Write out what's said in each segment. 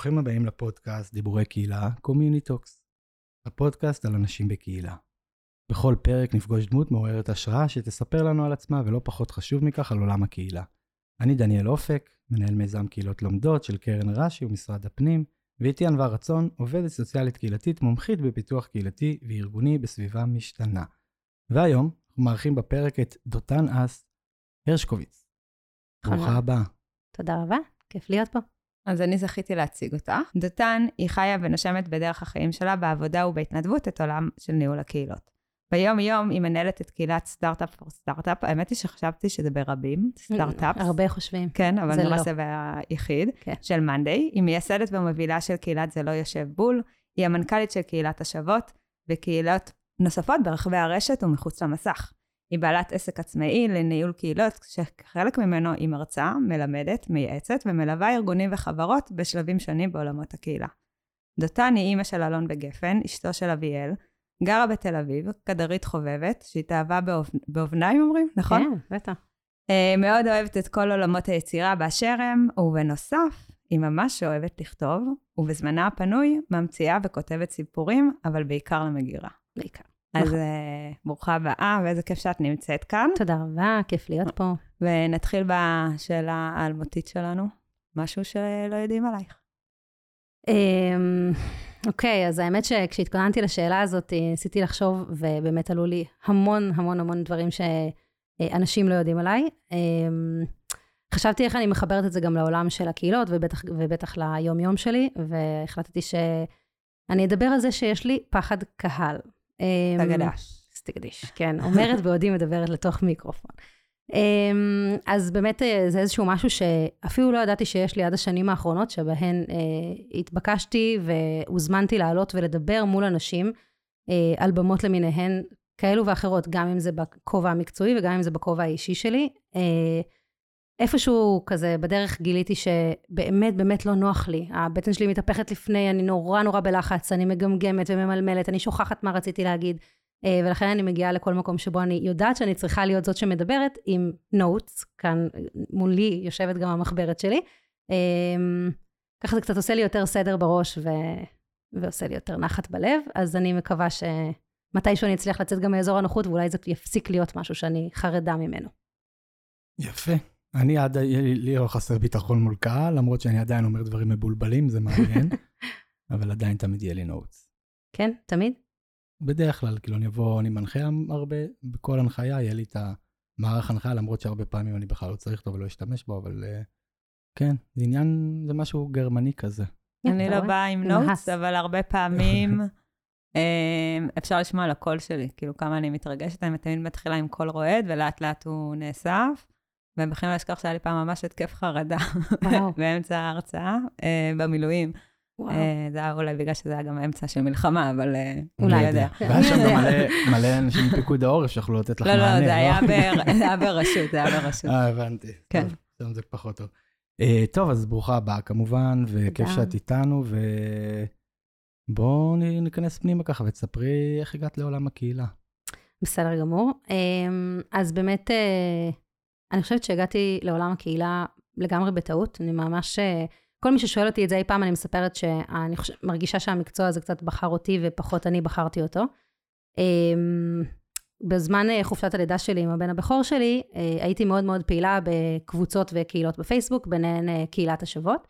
ברוכים הבאים לפודקאסט דיבורי קהילה, Communitalks. הפודקאסט על אנשים בקהילה. בכל פרק נפגוש דמות מעוררת השראה שתספר לנו על עצמה, ולא פחות חשוב מכך, על עולם הקהילה. אני דניאל אופק, מנהל מיזם קהילות לומדות של קרן רש"י ומשרד הפנים, ואיתי ענווה רצון, עובדת סוציאלית קהילתית מומחית בפיתוח קהילתי וארגוני בסביבה משתנה. והיום אנחנו מארחים בפרק את דותן אס הרשקוביץ. ברוכה הבאה. תודה רבה, כיף להיות פה. אז אני זכיתי להציג אותה. דותן היא חיה ונושמת בדרך החיים שלה בעבודה ובהתנדבות את עולם של ניהול הקהילות. ביום-יום היא מנהלת את קהילת סטארט-אפ פור סטארט-אפ. האמת היא שחשבתי שזה ברבים, סטארט-אפ. הרבה חושבים. כן, אבל זה אני לא. כן. של מאנדיי. היא מייסדת ומובילה של קהילת זה לא יושב בול. היא המנכ"לית של קהילת השוות וקהילות נוספות ברחבי הרשת ומחוץ למסך. היא בעלת עסק עצמאי לניהול קהילות, שחלק ממנו היא מרצה, מלמדת, מייעצת ומלווה ארגונים וחברות בשלבים שונים בעולמות הקהילה. דותן היא אימא של אלון בגפן, אשתו של אביאל, גרה בתל אביב, כדרית חובבת, שהתאהבה באוב... באובניים אומרים, נכון? כן, בטח. אה, מאוד אוהבת את כל עולמות היצירה באשר הם, ובנוסף, היא ממש אוהבת לכתוב, ובזמנה הפנוי ממציאה וכותבת סיפורים, אבל בעיקר למגירה. בעיקר. אז נכון. אה, ברוכה הבאה, ואיזה כיף שאת נמצאת כאן. תודה רבה, כיף להיות פה. ונתחיל בשאלה האלמותית שלנו, משהו שלא יודעים עלייך. אוקיי, אז האמת שכשהתכוננתי לשאלה הזאת, אה, ניסיתי לחשוב, ובאמת עלו לי המון המון המון דברים שאנשים לא יודעים עליי. אמ, חשבתי איך אני מחברת את זה גם לעולם של הקהילות, ובטח, ובטח ליום-יום שלי, והחלטתי שאני אדבר על זה שיש לי פחד קהל. אמ, תגדש. סטיגדיש, כן, אומרת בעודי מדברת לתוך מיקרופון. אמ, אז באמת אה, זה איזשהו משהו שאפילו לא ידעתי שיש לי עד השנים האחרונות, שבהן אה, התבקשתי והוזמנתי לעלות ולדבר מול אנשים אה, על במות למיניהן, כאלו ואחרות, גם אם זה בכובע המקצועי וגם אם זה בכובע האישי שלי. איפשהו כזה בדרך גיליתי שבאמת באמת לא נוח לי. הבטן שלי מתהפכת לפני, אני נורא נורא בלחץ, אני מגמגמת וממלמלת, אני שוכחת מה רציתי להגיד. אה, ולכן אני מגיעה לכל מקום שבו אני יודעת שאני צריכה להיות זאת שמדברת עם נוטס, כאן מולי יושבת גם המחברת שלי. אה, ככה זה קצת עושה לי יותר סדר בראש ו... ועושה לי יותר נחת בלב, אז אני מקווה שמתישהו אני אצליח לצאת גם מאזור הנוחות, ואולי זה יפסיק להיות משהו שאני חרדה ממנו. יפה. אני עד, לי לא חסר ביטחון מול קהל, למרות שאני עדיין אומר דברים מבולבלים, זה מעניין, אבל עדיין תמיד יהיה לי notes. כן? תמיד? בדרך כלל, כאילו אני אבוא, אני מנחה הרבה, בכל הנחיה יהיה לי את המערך הנחיה, למרות שהרבה פעמים אני בכלל לא צריך אותו ולא אשתמש בו, אבל uh, כן, זה עניין, זה משהו גרמני כזה. אני אתה לא? באה עם notes. אבל הרבה פעמים אה, אפשר לשמוע על הקול שלי, כאילו כמה אני מתרגשת, אני תמיד מתחילה עם קול רועד, ולאט לאט הוא נאסף. והם בכלל לא אשכח שהיה לי פעם ממש התקף חרדה. באמצע ההרצאה, אה, במילואים. וואו. אה, זה היה אולי בגלל שזה היה גם אמצע של מלחמה, אבל אה, אולי. יודע. והיה שם גם. מלא, מלא אנשים מפיקוד העורף שיכולו לתת לך לא, מענה, לא, זה היה בר- זה היה ברשות, זה היה ברשות. אה, הבנתי. כן. טוב, שם זה פחות טוב. Uh, טוב, אז ברוכה הבאה כמובן, וכיף. שאת איתנו, ובואו ניכנס פנימה ככה ותספרי איך הגעת לעולם הקהילה. בסדר גמור. אמ, אז באמת, אה, אני חושבת שהגעתי לעולם הקהילה לגמרי בטעות. אני ממש, אה, כל מי ששואל אותי את זה אי פעם, אני מספרת שאני חוש- מרגישה שהמקצוע הזה קצת בחר אותי ופחות אני בחרתי אותו. אמ, בזמן אה, חופשת הלידה שלי עם הבן הבכור שלי, אה, הייתי מאוד מאוד פעילה בקבוצות וקהילות בפייסבוק, ביניהן אה, קהילת השוות.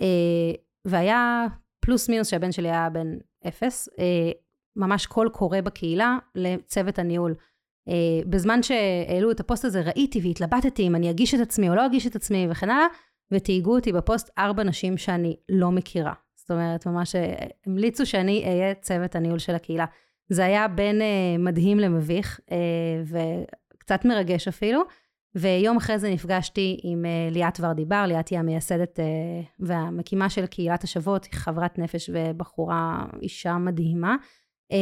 אה, והיה פלוס מינוס שהבן שלי היה בן אפס, ממש קול קורא בקהילה לצוות הניהול. בזמן שהעלו את הפוסט הזה ראיתי והתלבטתי אם אני אגיש את עצמי או לא אגיש את עצמי וכן הלאה, ותהיגו אותי בפוסט ארבע נשים שאני לא מכירה. זאת אומרת, ממש אה, המליצו שאני אהיה צוות הניהול של הקהילה. זה היה בין אה, מדהים למביך, אה, וקצת מרגש אפילו. ויום אחרי זה נפגשתי עם אה, ליאת ורדיבר, ליאת היא המייסדת אה, והמקימה של קהילת השוות, היא חברת נפש ובחורה, אישה מדהימה. אה,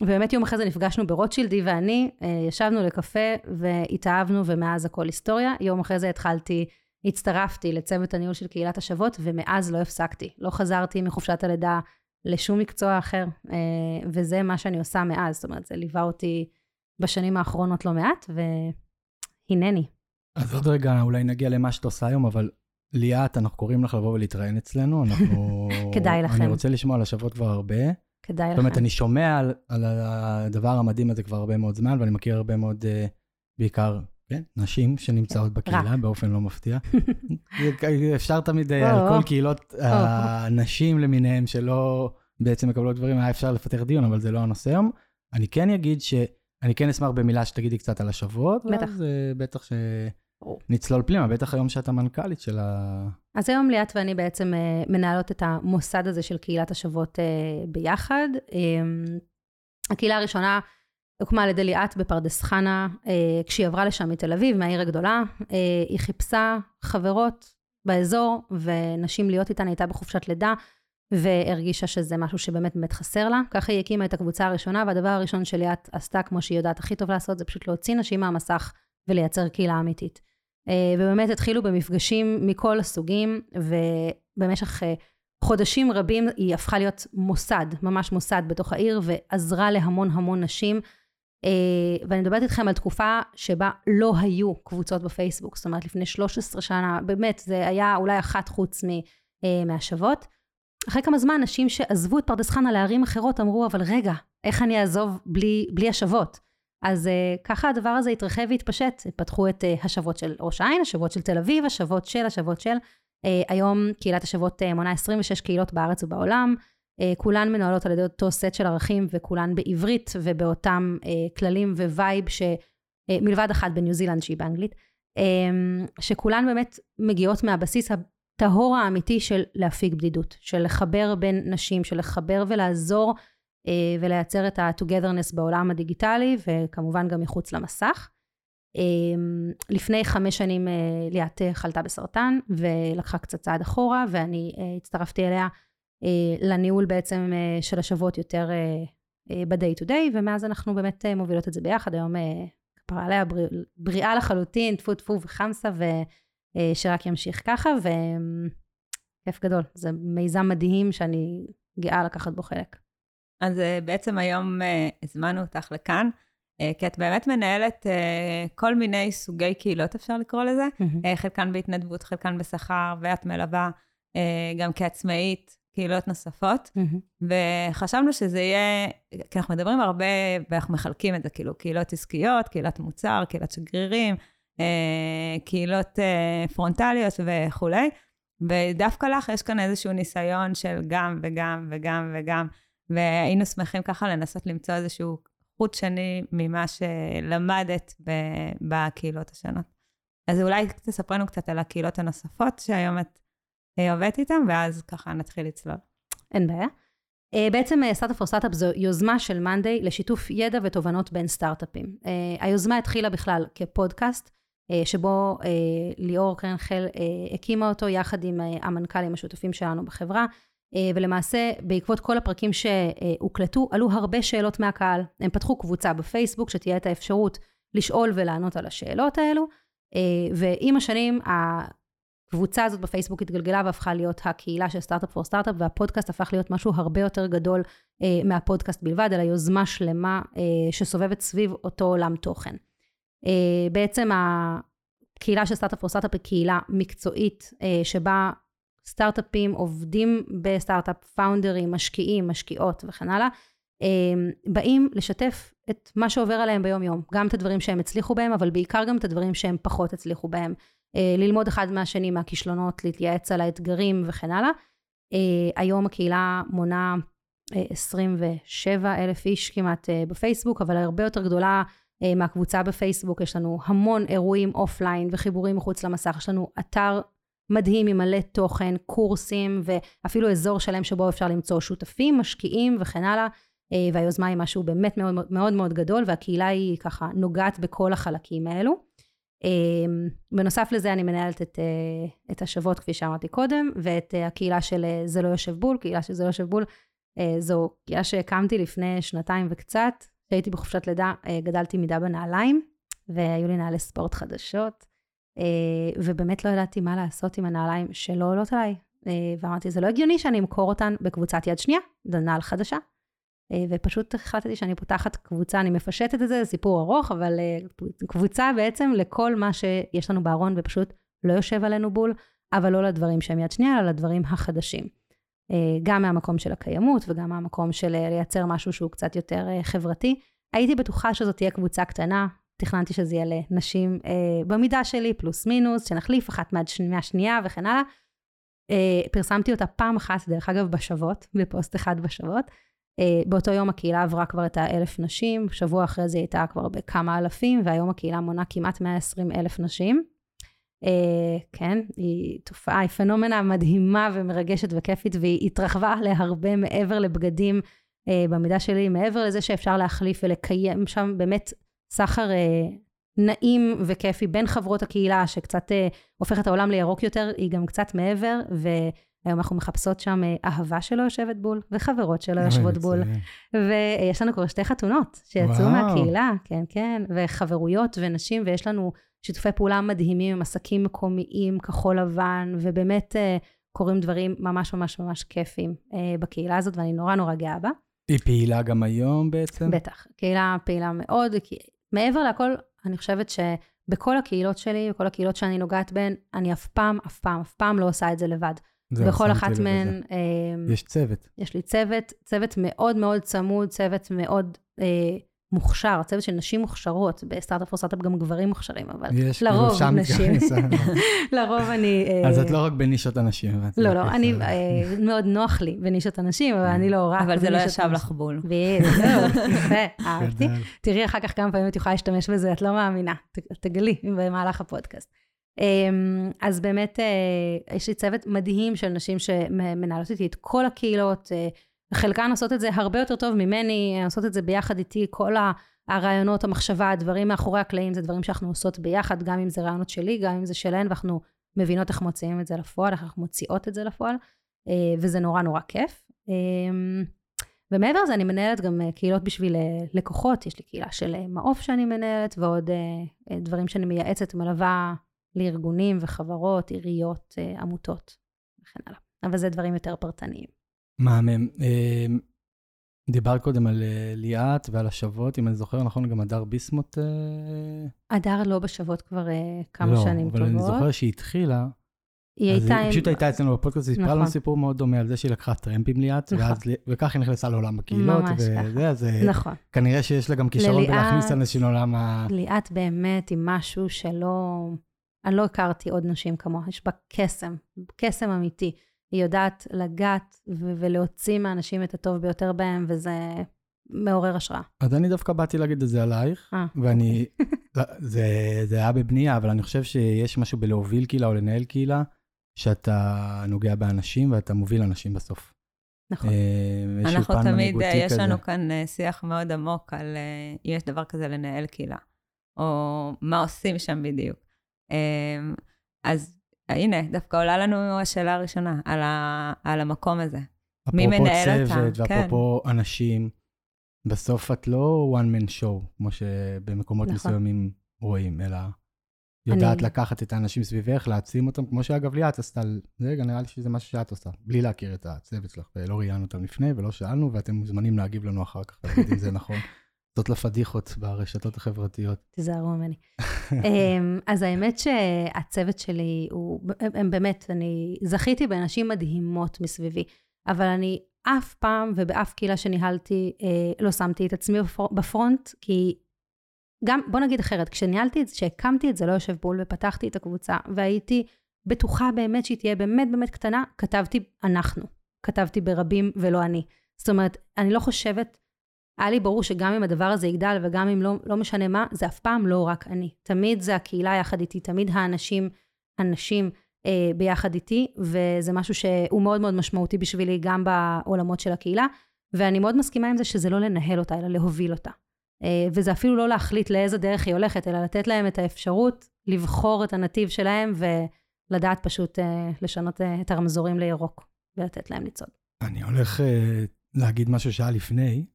ובאמת יום אחרי זה נפגשנו ברוטשילדי ואני, אה, ישבנו לקפה והתאהבנו ומאז הכל היסטוריה. יום אחרי זה התחלתי הצטרפתי לצוות הניהול של קהילת השוות, ומאז לא הפסקתי. לא חזרתי מחופשת הלידה לשום מקצוע אחר, אה, וזה מה שאני עושה מאז. זאת אומרת, זה ליווה אותי בשנים האחרונות לא מעט, והנני. אז עוד רגע אולי נגיע למה שאת עושה היום, אבל ליאת, אנחנו קוראים לך לבוא ולהתראיין אצלנו, אנחנו... כדאי לכם. אני רוצה לשמוע על השבועות כבר הרבה. כדאי לכם. זאת אומרת, אני שומע על, על הדבר המדהים הזה כבר הרבה מאוד זמן, ואני מכיר הרבה מאוד, uh, בעיקר, כן, נשים שנמצאות בקהילה, באופן לא מפתיע. אפשר תמיד על כל קהילות הנשים למיניהן שלא בעצם מקבלות דברים, היה אפשר לפתח דיון, אבל זה לא הנושא היום. אני כן אגיד שאני כן אשמח במילה שתגידי קצת על השבועות, בטח. ואז בטח ש... נצלול פנימה, בטח היום שאת המנכ"לית של ה... אז היום ליאת ואני בעצם uh, מנהלות את המוסד הזה של קהילת השבות uh, ביחד. הקהילה הראשונה הוקמה על ידי ליאת בפרדס חנה, uh, כשהיא עברה לשם מתל אביב, מהעיר הגדולה. Uh, היא חיפשה חברות באזור, ונשים להיות איתן, הייתה בחופשת לידה, והרגישה שזה משהו שבאמת באמת חסר לה. ככה היא הקימה את הקבוצה הראשונה, והדבר הראשון שליאת עשתה, כמו שהיא יודעת הכי טוב לעשות, זה פשוט להוציא נשים מהמסך ולייצר קהילה אמיתית. אה, ובאמת התחילו במפגשים מכל הסוגים, ובמשך אה, חודשים רבים היא הפכה להיות מוסד, ממש מוסד בתוך העיר, ועזרה להמון המון נשים. אה, ואני מדברת איתכם על תקופה שבה לא היו קבוצות בפייסבוק, זאת אומרת לפני 13 שנה, באמת, זה היה אולי אחת חוץ מהשוות. אחרי כמה זמן, נשים שעזבו את פרדס חנה לערים אחרות אמרו, אבל רגע, איך אני אעזוב בלי, בלי השוות? אז uh, ככה הדבר הזה התרחב והתפשט, פתחו את uh, השוות של ראש העין, השוות של תל אביב, השוות של, השוות של. Uh, היום קהילת השוות uh, מונה 26 קהילות בארץ ובעולם, כולן מנוהלות על ידי אותו סט של ערכים וכולן בעברית ובאותם uh, כללים ו vibe שמלבד uh, אחת בניו זילנד שהיא באנגלית, um, שכולן באמת מגיעות מהבסיס הטהור האמיתי של להפיג בדידות, של לחבר בין נשים, של לחבר ולעזור אה, ולייצר את ה-togetherness בעולם הדיגיטלי, וכמובן גם מחוץ למסך. אה, לפני חמש שנים אה, ליאת חלתה בסרטן, ולקחה קצת צעד אחורה, ואני הצטרפתי אליה לניהול בעצם של השבועות יותר ב-day to day, ומאז אנחנו באמת מובילות את זה ביחד. היום כפרה עליה בריאה לחלוטין, טפו טפו וחמסה, ושרק ימשיך ככה, וכיף גדול. זה מיזם מדהים שאני גאה לקחת בו חלק. אז אה, בעצם היום הזמנו אותך לכאן, כי את באמת מנהלת כל מיני סוגי קהילות, אפשר לקרוא לזה, mm-hmm. חלקן בהתנדבות, חלקן בשכר, ואת מלווה גם כעצמאית קהילות נוספות, mm-hmm. וחשבנו שזה יהיה, כי אנחנו מדברים הרבה, ואנחנו מחלקים את זה, כאילו, קהילות עסקיות, קהילת מוצר, קהילת שגרירים, uh, קהילות uh, פרונטליות וכולי, ודווקא לך יש כאן איזשהו ניסיון של גם וגם וגם וגם. והיינו שמחים ככה לנסות למצוא איזשהו חוט שני ממה שלמדת בקהילות השונות. אז אולי תספרי לנו קצת על הקהילות הנוספות שהיום את אה, עובדת איתן, ואז ככה נתחיל לצלול. אין בעיה. אה, בעצם סטארט-אפ פור סטארט-אפ זו יוזמה של מאנדיי לשיתוף ידע ותובנות בין סטארט-אפים. אה, היוזמה התחילה בכלל כפודקאסט, שבו ליאור קרנחל הקימה אותו יחד עם המנכ"לים השותפים שלנו בחברה. אה, ולמעשה בעקבות כל הפרקים שהוקלטו עלו הרבה שאלות מהקהל. הם פתחו קבוצה בפייסבוק שתהיה את האפשרות לשאול ולענות על השאלות האלו, אה, ועם השנים הקבוצה הזאת בפייסבוק התגלגלה והפכה להיות הקהילה של סטארט-אפ פור סטארט-אפ, והפודקאסט הפך להיות משהו הרבה יותר גדול אה, מהפודקאסט בלבד, אלא יוזמה שלמה שסובבת סביב אותו עולם תוכן. בעצם הקהילה של סטארט-אפ פור סטארט-אפ היא קהילה מקצועית שבה סטארט-אפים, עובדים בסטארט-אפ, פאונדרים, משקיעים, משקיעות וכן הלאה, אמ, באים לשתף את מה שעובר עליהם ביום-יום. גם את הדברים שהם הצליחו בהם, אבל בעיקר גם את הדברים שהם פחות הצליחו בהם. אה, ללמוד אחד מהשני מהכישלונות, להתייעץ על האתגרים וכן הלאה. אה, היום הקהילה מונה 27 אה, אלף איש כמעט בפייסבוק, אבל הרבה יותר גדולה מהקבוצה בפייסבוק. יש לנו המון אירועים offline וחיבורים מחוץ למסך. יש לנו אתר מדהים עם מלא תוכן, קורסים ואפילו אזור שלם שבו אפשר למצוא שותפים, משקיעים וכן הלאה. אה, והיוזמה היא משהו באמת מאוד מאוד מאוד גדול והקהילה היא ככה נוגעת בכל החלקים האלו. אה, בנוסף לזה אני מנהלת את, אה, את השוות כפי שאמרתי קודם ואת הקהילה של זה לא יושב בול, קהילה של זה לא יושב בול זו קהילה שהקמתי לפני שנתיים וקצת, כשהייתי בחופשת לידה גדלתי מידה בנעליים והיו לי נעלי ספורט חדשות אה, ובאמת לא ידעתי מה לעשות עם הנעליים שלא עולות עליי. אה, ואמרתי, זה לא הגיוני שאני אמכור אותן בקבוצת יד שנייה, זו נעל חדשה. אה, ופשוט החלטתי שאני פותחת קבוצה, אני מפשטת את זה, זה סיפור ארוך, אבל אה, קבוצה בעצם לכל מה שיש לנו בארון ופשוט לא יושב עלינו בול, אבל לא לדברים שהם יד שנייה, אלא לדברים החדשים. אה, גם מהמקום של הקיימות וגם מהמקום של לייצר משהו שהוא קצת יותר חברתי. הייתי בטוחה שזאת תהיה קבוצה קטנה, תכננתי שזה יהיה לנשים במידה שלי, פלוס מינוס, שנחליף אחת מהשנייה וכן הלאה. פרסמתי אותה פעם אחת, דרך אגב, בשבות, בפוסט אחד בשבות. Uh, באותו יום הקהילה עברה כבר את האלף נשים, שבוע אחרי זה היא הייתה כבר בכמה אלפים, והיום הקהילה מונה כמעט 120 אלף נשים. Uh, כן, היא תופעה, היא פנומנה מדהימה ומרגשת וכיפית, והיא התרחבה להרבה מעבר לבגדים uh, במידה שלי, מעבר לזה שאפשר להחליף ולקיים שם באמת סחר uh, נעים וכיפי בין חברות הקהילה, שקצת uh, הופך את העולם לירוק יותר, היא גם קצת מעבר, ו... היום אנחנו מחפשות שם אה, אהבה שלא יושבת בול, וחברות שלא יושבות בול. ויש לנו כבר שתי חתונות שיצאו מהקהילה, כן, כן, וחברויות ונשים, ויש לנו שיתופי פעולה מדהימים עם עסקים מקומיים, כחול לבן, ובאמת אה, קורים דברים ממש ממש ממש כיפים אה, בקהילה הזאת, ואני נורא נורא גאה בה. היא פעילה גם היום בעצם? בטח, קהילה פעילה מאוד. מעבר לכל, אני חושבת שבכל הקהילות שלי, בכל הקהילות שאני נוגעת בהן, אני אף פעם, אף פעם, אף פעם לא עושה את זה לבד. בכל אחת מהן... אה, יש צוות. יש לי צוות, צוות מאוד מאוד צמוד, צוות מאוד אה, מוכשר, צוות של נשים מוכשרות, בסטארט-אפ או סטארט-אפ גם גברים מוכשרים, אבל יש, לרוב כאילו נשים. לרוב אני... אה, אז את לא רק בנישות הנשים. לא, לא, אני, אה, מאוד נוח לי בנישות הנשים, אבל אני לא רק אבל זה לא ישב לך בול. בדיוק, יפה, אהבתי. תראי אחר כך כמה פעמים את יכולה להשתמש בזה, את לא מאמינה, תגלי במהלך הפודקאסט. אמ, אז באמת אה, יש לי צוות מדהים של נשים שמנהלות איתי את כל הקהילות, אה, חלקן עושות את זה הרבה יותר טוב ממני, עושות את זה ביחד איתי, כל הרעיונות, המחשבה, הדברים מאחורי הקלעים, זה דברים שאנחנו עושות ביחד, גם אם זה רעיונות שלי, גם אם זה שלהן, ואנחנו מבינות איך מוציאים את זה לפועל, איך אנחנו מוציאות את זה לפועל, אה, וזה נורא נורא כיף. אמ, ומעבר לזה אני מנהלת גם קהילות בשביל לקוחות, יש לי קהילה של מעוף שאני מנהלת, ועוד דברים שאני מייעצת, מלווה לארגונים וחברות, עיריות, אה, עמותות וכן הלאה. אבל זה דברים יותר פרטניים. מהמם. אה, דיברת קודם על אה, ליאת ועל השבות, אם אני זוכר נכון, גם הדר ביסמוט... הדר לא בשבות כבר כמה לא, שנים טובות. לא, אבל אני זוכר שהיא התחילה, היא הייתה... היא פשוט הייתה אצלנו בפודקאסט, היא סיפרה לנו נכון. סיפור מאוד דומה על זה שהיא לקחה טרמפ עם ליאת, נכון. וכך היא נכנסה לעולם הקהילות, וזה, אז נכון. כנראה שיש לה גם כישרון בלהכניס אנשים לעולם ה... ליאת באמת היא משהו שלא... אני לא הכרתי עוד נשים כמוה, יש בה קסם, קסם אמיתי. היא יודעת לגעת ו- ולהוציא מהאנשים את הטוב ביותר בהם, וזה מעורר השראה. אז אני דווקא באתי להגיד את זה עלייך, 아. אה. ואני, זה, זה היה בבנייה, אבל אני חושב שיש משהו בלהוביל קהילה או לנהל קהילה, שאתה נוגע באנשים ואתה מוביל אנשים בסוף. נכון. אה, אנחנו תמיד, אה, יש לנו כאן שיח מאוד עמוק על אם יש דבר כזה לנהל קהילה, או מה עושים שם בדיוק. אמ, אז הנה, דווקא עולה לנו השאלה הראשונה על, ה, על המקום הזה. מי מנהל אותה? אפרופו צוות ואפרופו כן. אנשים, בסוף את לא one man show, כמו שבמקומות נכון. מסוימים רואים, אלא יודעת אני... לקחת את האנשים סביבך, להעצים אותם, כמו שאגב ליאת עשתה, זה נראה לי שזה משהו שאת עושה, בלי להכיר את הצוות שלך, ולא ראיינו אותם לפני ולא שאלנו, ואתם מוזמנים להגיב לנו אחר כך, אם זה נכון. זאת לפדיחות ברשתות החברתיות. תיזהרו ממני. אמ, אז האמת שהצוות שלי הוא, הם באמת, אני זכיתי באנשים מדהימות מסביבי, אבל אני אף פעם ובאף קהילה שניהלתי אה, לא שמתי את עצמי בפרונט, כי גם, בוא נגיד אחרת, כשניהלתי את זה, כשהקמתי את זה, לא יושב בול ופתחתי את הקבוצה, והייתי בטוחה באמת שהיא תהיה באמת באמת קטנה, כתבתי אנחנו. כתבתי ברבים ולא אני. זאת אומרת, אני לא חושבת היה לי ברור שגם אם הדבר הזה יגדל וגם אם לא, לא משנה מה, זה אף פעם לא רק אני. תמיד זה הקהילה יחד איתי, תמיד האנשים, הנשים אה, ביחד איתי, וזה משהו שהוא מאוד מאוד משמעותי בשבילי גם בעולמות של הקהילה, ואני מאוד מסכימה עם זה שזה לא לנהל אותה, אלא להוביל אותה. אה, וזה אפילו לא להחליט לאיזה דרך היא הולכת, אלא לתת להם את האפשרות לבחור את הנתיב שלהם ולדעת פשוט אה, לשנות אה, את הרמזורים לירוק ולתת להם לצעוד. אני הולך אה, להגיד משהו שעה לפני.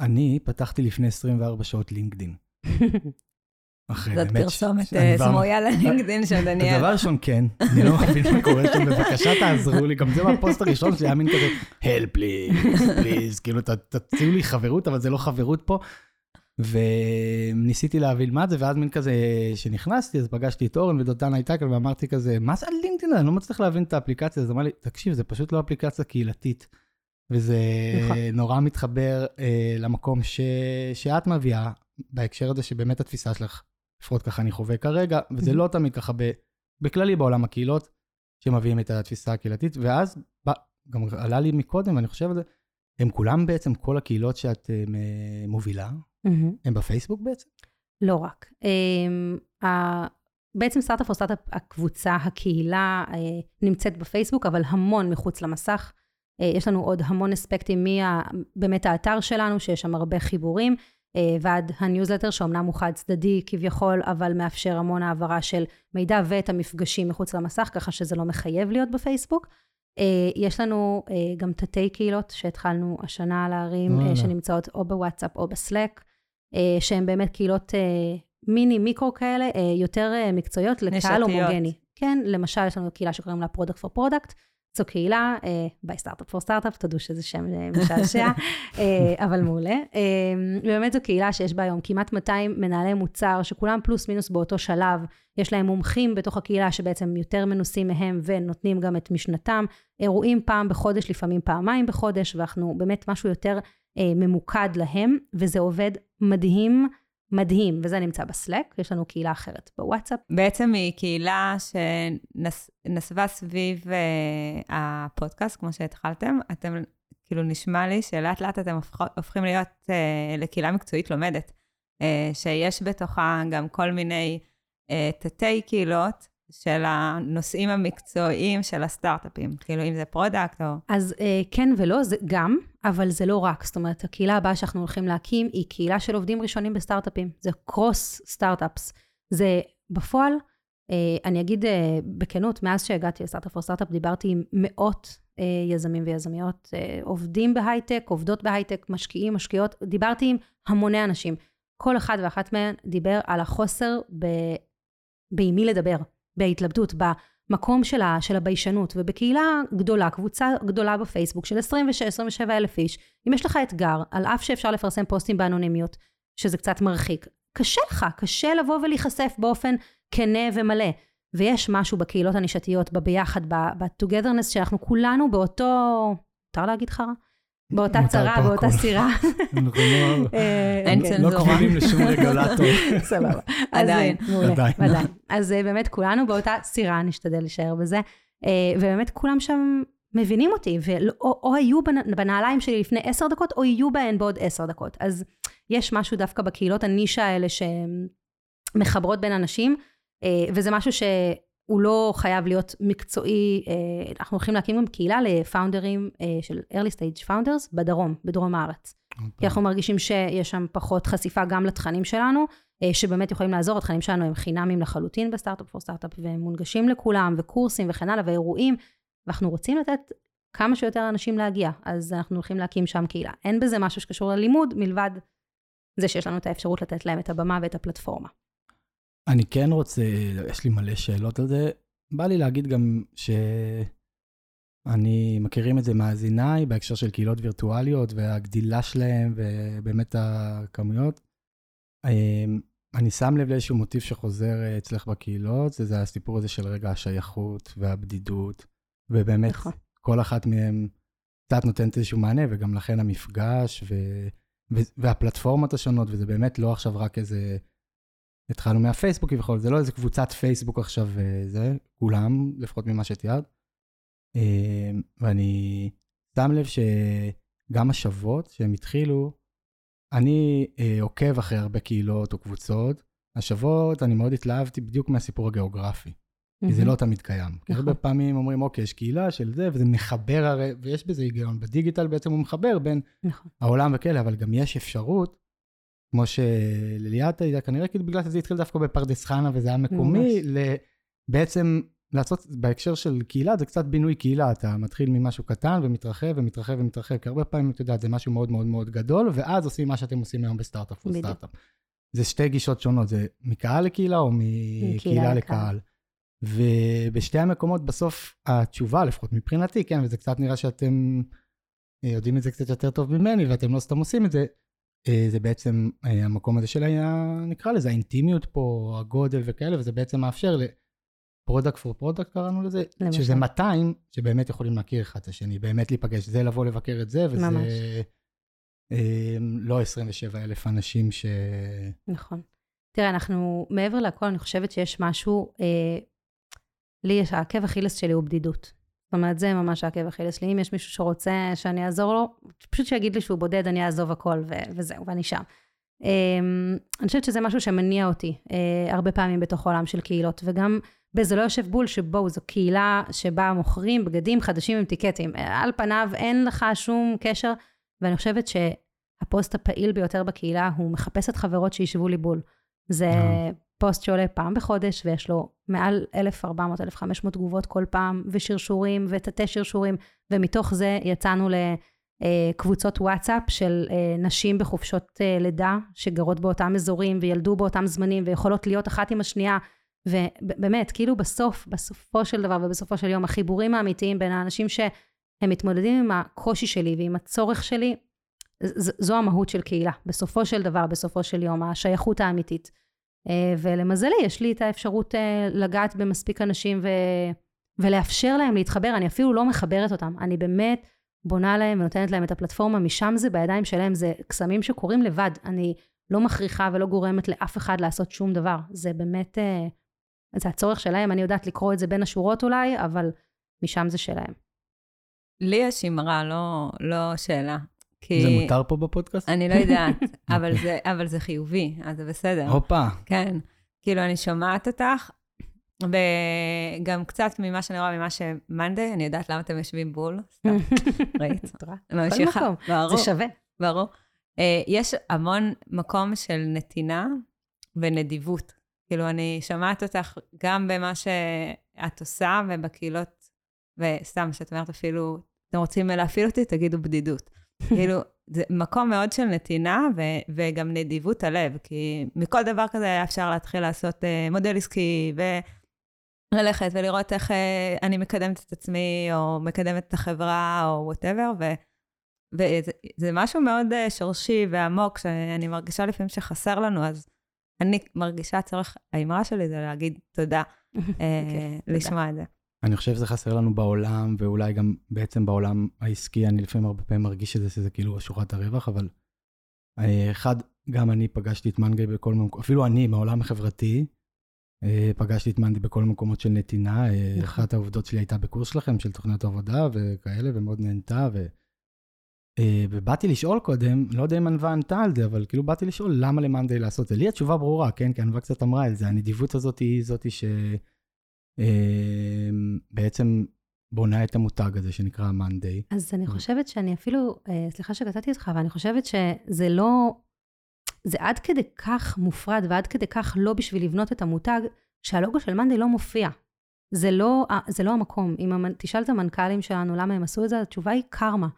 אני פתחתי לפני 24 שעות לינקדין. אחרי, זאת באמת, פרסומת אה, סמויה ללינקדאין של דניאל. דבר ראשון, כן, אני לא מבין מה קורה שם, בבקשה תעזרו לי, גם זה בפוסט הראשון שלי היה מין כזה, help please, please, כאילו תציעו לי חברות, אבל זה לא חברות פה. וניסיתי להבין מה זה, ואז מין כזה, שנכנסתי, אז פגשתי את אורן ודותן הייתה כאן, ואמרתי כזה, מה זה הלינקדאין? אני לא מצליח להבין את האפליקציה, אז אמר לי, תקשיב, זה פשוט לא אפליקציה קהילתית. וזה נכון. נורא מתחבר אה, למקום ש... שאת מביאה, בהקשר הזה שבאמת התפיסה שלך, לפחות ככה אני חווה כרגע, וזה. לא תמיד ככה ב... בכללי בעולם הקהילות, שמביאים את התפיסה הקהילתית, ואז ב... גם עלה לי מקודם, אני חושב על זה, הם כולם בעצם, כל הקהילות שאת אה, מובילה, מהמם. הם בפייסבוק בעצם? לא רק. Um, ה- בעצם Startup for Startup, הקבוצה, הקהילה, uh, נמצאת בפייסבוק, אבל המון מחוץ למסך. Uh, יש לנו עוד המון אספקטים מבאמת האתר שלנו, שיש שם הרבה חיבורים, uh, ועד הניוזלטר, שאומנם הוא חד צדדי כביכול, אבל מאפשר המון העברה של מידע ואת המפגשים מחוץ למסך, ככה שזה לא מחייב להיות בפייסבוק. Uh, יש לנו גם תתי קהילות שהתחלנו השנה להרים, שנמצאות או בוואטסאפ או בסלק. אה, שהן באמת קהילות אה, מיני, מיקרו כאלה, אה, יותר אה, מקצועיות לקהל נישתיות. הומוגני. כן, למשל, יש לנו קהילה שקוראים לה Product for Product. זו קהילה, by Startup for Startup, תודו שזה שם אה, משעשע, אה, אבל מעולה. אה, ובאמת זו קהילה שיש בה היום כמעט 200 מנהלי מוצר, שכולם פלוס מינוס באותו שלב. יש להם מומחים בתוך הקהילה שבעצם יותר מנוסים מהם ונותנים גם את משנתם. אירועים פעם בחודש, לפעמים פעמיים בחודש, ואנחנו באמת משהו יותר ממוקד להם, וזה עובד מדהים, מדהים, וזה נמצא בסלק, יש לנו קהילה אחרת בוואטסאפ. בעצם היא קהילה שנסבה סביב uh, הפודקאסט, כמו שהתחלתם. אתם, כאילו, נשמע לי שלאט לאט אתם הופכ, הופכים להיות uh, לקהילה מקצועית לומדת, uh, שיש בתוכה גם כל מיני uh, תתי קהילות של הנושאים המקצועיים של הסטארט-אפים. כאילו, אם זה product או... אז אה, כן ולא, זה גם, אבל זה לא רק. זאת אומרת, הקהילה הבאה שאנחנו הולכים להקים היא קהילה של עובדים ראשונים בסטארט-אפים. זה cross startups. זה בפועל, אה, אני אגיד אה, בכנות, מאז שהגעתי ל Startup for Startup, דיברתי עם מאות אה, יזמים ויזמיות, אה, עובדים בהייטק, עובדות בהייטק, משקיעים, משקיעות, דיברתי עם המוני אנשים. כל אחד ואחת מהם דיבר על החוסר ב... בעם מי לדבר, בהתלבטות, במקום של, ה, של הביישנות, ובקהילה גדולה, קבוצה גדולה בפייסבוק של 26-27 אלף איש, אם יש לך אתגר, על אף שאפשר לפרסם פוסטים באנונימיות, שזה קצת מרחיק, קשה לך, קשה לבוא ולהיחשף באופן כנה ומלא. ויש משהו בקהילות הנישתיות, בביחד, ב-togetherness, שאנחנו כולנו באותו, מותר להגיד חרא? באותה צרה, באותה. סירה. אנחנו לא- אה, אין כן. צנזורה. לא כבולים לשום רגולטור. סבבה. עדיין. אה, עדיין. עדיין. אז אה, באמת כולנו באותה סירה, נשתדל להישאר בזה. ובאמת כולם שם מבינים אותי, ואו או היו בנ- בנעליים שלי לפני עשר דקות, או יהיו בהן בעוד עשר דקות. אז יש משהו דווקא בקהילות הנישה האלה שמחברות בין אנשים, וזה משהו שהוא לא חייב להיות מקצועי. אה, אנחנו הולכים להקים גם קהילה לפאונדרים אה, של early stage founders בדרום, בדרום הארץ. כי אנחנו מרגישים שיש שם פחות חשיפה גם לתכנים שלנו, אה, שבאמת יכולים לעזור, התכנים שלנו הם חינמים לחלוטין בסטארט-אפ פור סטארט-אפ, והם מונגשים לכולם, וקורסים וכן הלאה, ואירועים, ואנחנו רוצים לתת כמה שיותר אנשים להגיע, אז אנחנו הולכים להקים שם קהילה. אין בזה משהו שקשור ללימוד, מלבד זה שיש לנו את האפשרות לתת להם את הבמה ואת הפלטפורמה. אני כן רוצה, יש לי מלא שאלות על זה. בא לי להגיד גם שאני מכירים את זה מאזיניי בהקשר של קהילות וירטואליות והגדילה שלהם ובאמת הכמויות. אמ, אני שם לב לאיזשהו מוטיב שחוזר אה, אצלך בקהילות, זה, זה הסיפור הזה של רגע השייכות והבדידות, ובאמת נכון. כל אחת מהן קצת נותנת איזשהו מענה, וגם לכן המפגש ו, ו, והפלטפורמות השונות, וזה באמת לא עכשיו רק איזה... התחלנו מהפייסבוק כביכול, זה לא איזה קבוצת פייסבוק עכשיו, אה, זה, כולם, לפחות ממה שתיארת. אה, ואני שם לב שגם השוות שהם התחילו, אני אה, עוקב אחרי הרבה קהילות או קבוצות. השוות, אני מאוד התלהבתי בדיוק מהסיפור הגיאוגרפי, כי זה לא תמיד קיים. כי נכון. הרבה פעמים אומרים, אוקיי, יש קהילה של זה, וזה מחבר הרי, ויש בזה היגיון. בדיגיטל בעצם הוא מחבר בין נכון. העולם וכאלה, אבל גם יש אפשרות, כמו שלליאת הייתה, כנראה כאילו בגלל שזה התחיל דווקא בפרדס חנה וזה היה מקומי. בעצם לעשות, בהקשר של קהילה, זה קצת בינוי קהילה, אתה מתחיל ממשהו קטן ומתרחב ומתרחב ומתרחב, כי הרבה פעמים, אתה יודע, זה משהו מאוד מאוד מאוד גדול, ואז עושים מה שאתם עושים היום בסטארט-אפ או בדיוק. סטארט-אפ. זה שתי גישות שונות, זה מקהל לקהילה או מקהילה לקהל. ובשתי המקומות בסוף התשובה, לפחות מבחינתי, כן, וזה קצת נראה שאתם אה, יודעים את זה קצת יותר טוב ממני ואתם לא סתם עושים את זה, זה בעצם אה, המקום הזה של, נקרא לזה, האינטימיות פה, הגודל וכאלה, וזה בעצם מאפשר ל product for product קראנו לזה, למשל. שזה 200 שבאמת יכולים להכיר אחד את השני, באמת להיפגש, זה לבוא לבקר את זה, וזה ממש. לא 27 אלף אנשים ש... נכון. תראה, אנחנו, מעבר לכל, אני חושבת שיש משהו, אה, לי העקב אכילס שלי הוא בדידות. זאת אומרת, זה ממש העקב אכילס שלי. אם יש מישהו שרוצה שאני אעזור לו, פשוט שיגיד לי שהוא בודד, אני אעזוב הכל, ו- וזהו, ואני שם. Um, אני חושבת שזה משהו שמניע אותי uh, הרבה פעמים בתוך עולם של קהילות, וגם בזה לא יושב בול שבואו, זו קהילה שבה מוכרים בגדים חדשים עם טיקטים. על פניו אין לך שום קשר, ואני חושבת שהפוסט הפעיל ביותר בקהילה הוא מחפש את חברות שישבו לי בול. זה אה. פוסט שעולה פעם בחודש, ויש לו מעל 1,400-1,500 תגובות כל פעם, ושרשורים, ותתי שרשורים, ומתוך זה יצאנו לקבוצות וואטסאפ של אה, נשים בחופשות אה, לידה, שגרות באותם אזורים, וילדו באותם זמנים, ויכולות להיות אחת עם השנייה. ובאמת, כאילו בסוף, בסופו של דבר ובסופו של יום, החיבורים האמיתיים בין האנשים שהם מתמודדים עם הקושי שלי ועם הצורך שלי, זו המהות של קהילה. בסופו של דבר, בסופו של יום, השייכות האמיתית. אה, ולמזלי, יש לי את האפשרות אה, לגעת במספיק אנשים ו... ולאפשר להם להתחבר. אני אפילו לא מחברת אותם. אני באמת בונה להם ונותנת להם את הפלטפורמה, משם זה בידיים שלהם, זה קסמים שקורים לבד. אני לא מכריחה ולא גורמת לאף אחד לעשות שום דבר. זה באמת, אה, זה הצורך שלהם. אני יודעת לקרוא את זה בין השורות אולי, אבל משם זה שלהם. לי יש אמרה, לא, לא שאלה. כי... זה מותר פה בפודקאסט? אני לא יודעת, אבל, זה, אבל זה חיובי, אז זה בסדר. הופה. כן. כאילו, אני שומעת אותך, וגם קצת ממה שאני רואה, ממה שמאנדי, אני יודעת למה אתם יושבים בול. ראית? כל מקום, זה שווה. ברור. אה, יש המון מקום של נתינה ונדיבות. כאילו, אני שומעת אותך גם במה שאת עושה ובקהילות, וסתם, שאת אומרת אפילו, אתם רוצים להפעיל אותי, תגידו בדידות. כאילו, זה מקום מאוד של נתינה ו- וגם נדיבות הלב, כי מכל דבר כזה היה אפשר להתחיל לעשות uh, מודל עסקי וללכת ולראות איך uh, אני מקדמת את עצמי, או מקדמת את החברה, או וואטאבר, ו- וזה משהו מאוד uh, שורשי ועמוק, שאני מרגישה לפעמים שחסר לנו, אז אני מרגישה צורך, האמרה שלי זה להגיד תודה, uh, okay, לשמוע את זה. אני חושב שזה חסר לנו בעולם, ואולי גם בעצם בעולם העסקי, אני לפעמים הרבה פעמים מרגיש את זה, שזה כאילו שורת הרווח, אבל אה, אחד, גם אני פגשתי את מנגי בכל מקום, אפילו אני, בעולם החברתי, אה, פגשתי את מנדי בכל מקומות של נתינה. אה, נכון. אחת העובדות שלי הייתה בקורס שלכם, של תוכניות עבודה וכאלה, ומאוד נהנתה, ו... ובאתי לשאול קודם, לא יודע אם ענווה ענתה על זה, אבל כאילו באתי לשאול למה למאנדי לעשות את זה. לי התשובה ברורה, כן? כי ענווה קצת אמרה את זה, הנדיבות הזאת היא זאתי ש... אמ, בעצם בונה את המותג הזה שנקרא מאנדיי. אז אני חושבת שאני אפילו, אה, סליחה שקטעתי אותך, אבל אני חושבת שזה לא, זה עד כדי כך מופרד ועד כדי כך לא בשביל לבנות את המותג, שהלוגו של מאנדיי לא מופיע. זה לא, אה, זה לא המקום. אם תשאל את המנכ"לים שלנו למה הם עשו את זה, התשובה היא קרמה.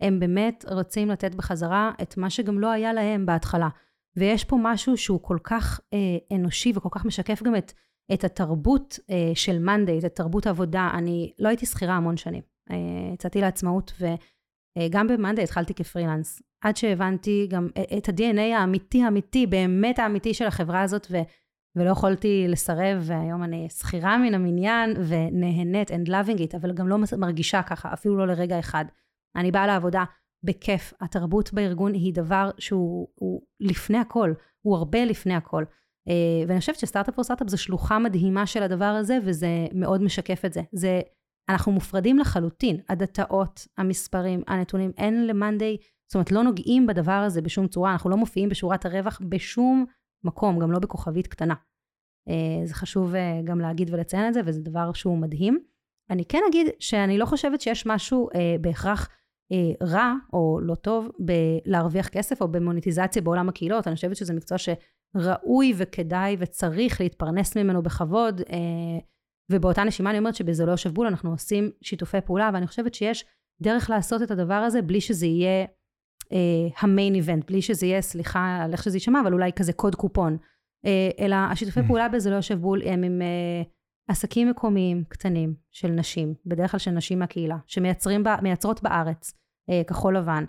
הם באמת רוצים לתת בחזרה את מה שגם לא היה להם בהתחלה. ויש פה משהו שהוא כל כך אה, אנושי וכל כך משקף גם את את התרבות uh, של מאנדיי, את התרבות העבודה. אני לא הייתי שכירה המון שנים. Uh, יצאתי לעצמאות, וגם uh, במאנדיי התחלתי כפרילנס. עד שהבנתי גם uh, את ה-DNA האמיתי, האמיתי, באמת האמיתי של החברה הזאת, ו- ולא יכולתי לסרב, והיום אני שכירה מן המניין, ונהנית and loving it, אבל גם לא מרגישה ככה, אפילו לא לרגע אחד. אני באה לעבודה בכיף. התרבות בארגון היא דבר שהוא לפני הכל, הוא הרבה לפני הכל. אה, ואני חושבת שסטארט-אפ או סטארט-אפ זה שלוחה מדהימה של הדבר הזה, וזה מאוד משקף את זה. זה, אנחנו מופרדים לחלוטין, הדאטאות, המספרים, הנתונים, אין למאנדיי, זאת אומרת, לא נוגעים בדבר הזה בשום צורה, אנחנו לא מופיעים בשורת הרווח בשום מקום, גם לא בכוכבית קטנה. אה, זה חשוב אה, גם להגיד ולציין את זה, וזה דבר שהוא מדהים. אני כן אגיד שאני לא חושבת שיש משהו בהכרח רע או לא טוב בלהרוויח כסף או במוניטיזציה בעולם הקהילות. אני חושבת שזה מקצוע ש... ראוי וכדאי וצריך להתפרנס ממנו בכבוד. אה, ובאותה נשימה אני אומרת שבזה לא יושב בול, אנחנו עושים שיתופי פעולה, ואני חושבת שיש דרך לעשות את הדבר הזה בלי שזה יהיה המיין איבנט, בלי שזה יהיה, סליחה על איך שזה יישמע, אבל אולי כזה קוד קופון. אה, אלא השיתופי Mm. פעולה בזה לא יושב בול, הם עם אה, עסקים מקומיים קטנים של נשים, בדרך כלל של נשים מהקהילה, שמייצרות בארץ, אה, כחול לבן.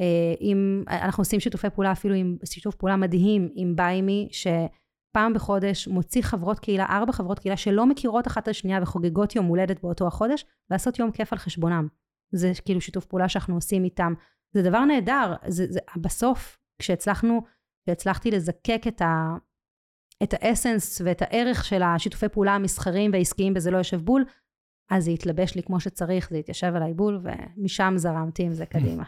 אה, עם, אנחנו עושים שיתופי פעולה אפילו עם שיתוף פעולה מדהים עם ביימי, שפעם בחודש מוציא חברות קהילה, ארבע חברות קהילה שלא מכירות אחת את השנייה וחוגגות יום הולדת באותו החודש, לעשות יום כיף על חשבונם. זה כאילו שיתוף פעולה שאנחנו עושים איתם. זה דבר נהדר, זה, זה, בסוף, כשהצלחנו, כשהצלחתי לזקק את, ה, את האסנס ואת הערך של השיתופי פעולה המסחריים והעסקיים בזה לא יושב בול, אז זה התלבש לי כמו שצריך, זה התיישב עליי בול, ומשם זרמתי עם זה קדימה.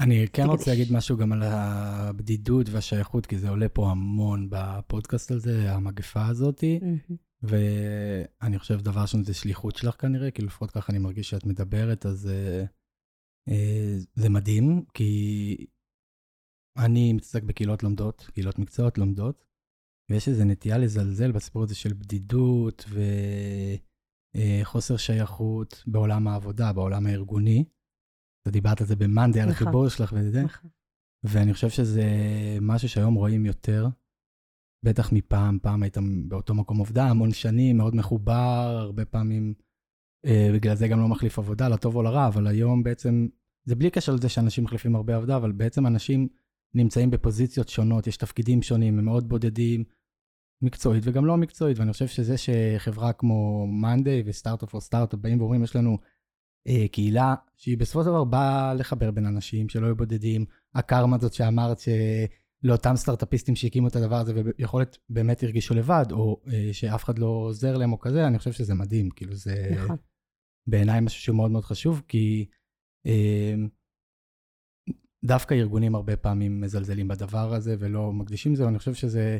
אני כן תגידי. רוצה להגיד משהו גם על הבדידות והשייכות, כי זה עולה פה המון בפודקאסט הזה, המגפה הזאתי, ואני חושב דבר ראשון זה שליחות שלך כנראה, כי לפחות ככה אני מרגיש שאת מדברת, אז אה, אה, זה מדהים, כי אני מתעסק בקהילות לומדות, קהילות מקצועות לומדות, ויש איזו נטייה לזלזל בסיפור הזה של בדידות וחוסר שייכות בעולם העבודה, בעולם הארגוני. אתה דיברת על זה במאנדי, על נכון. החיבור שלך וזה, נכון. ואני חושב שזה משהו שהיום רואים יותר, בטח מפעם, פעם היית באותו מקום עובדה, המון שנים, מאוד מחובר, הרבה פעמים, אה, בגלל זה גם לא מחליף עבודה, לטוב או לרע, אבל היום בעצם, זה בלי קשר לזה שאנשים מחליפים הרבה עבודה, אבל בעצם אנשים נמצאים בפוזיציות שונות, יש תפקידים שונים, הם מאוד בודדים, מקצועית וגם לא מקצועית, ואני חושב שזה שחברה כמו מאנדיי וסטארט-אפ או סטארט-אפ באים ואומרים, יש לנו קהילה שהיא בסופו של דבר באה לחבר בין אנשים, שלא יהיו בודדים, הקרמה הזאת שאמרת שלאותם סטארט-אפיסטים שהקימו את הדבר הזה ויכול להיות באמת הרגישו לבד, או אה, שאף אחד לא עוזר להם או כזה, אני חושב שזה מדהים, כאילו זה נכון. בעיניי משהו שהוא מאוד מאוד חשוב, כי אה, דווקא ארגונים הרבה פעמים מזלזלים בדבר הזה ולא מקדישים לזה, ואני חושב שזה, אה,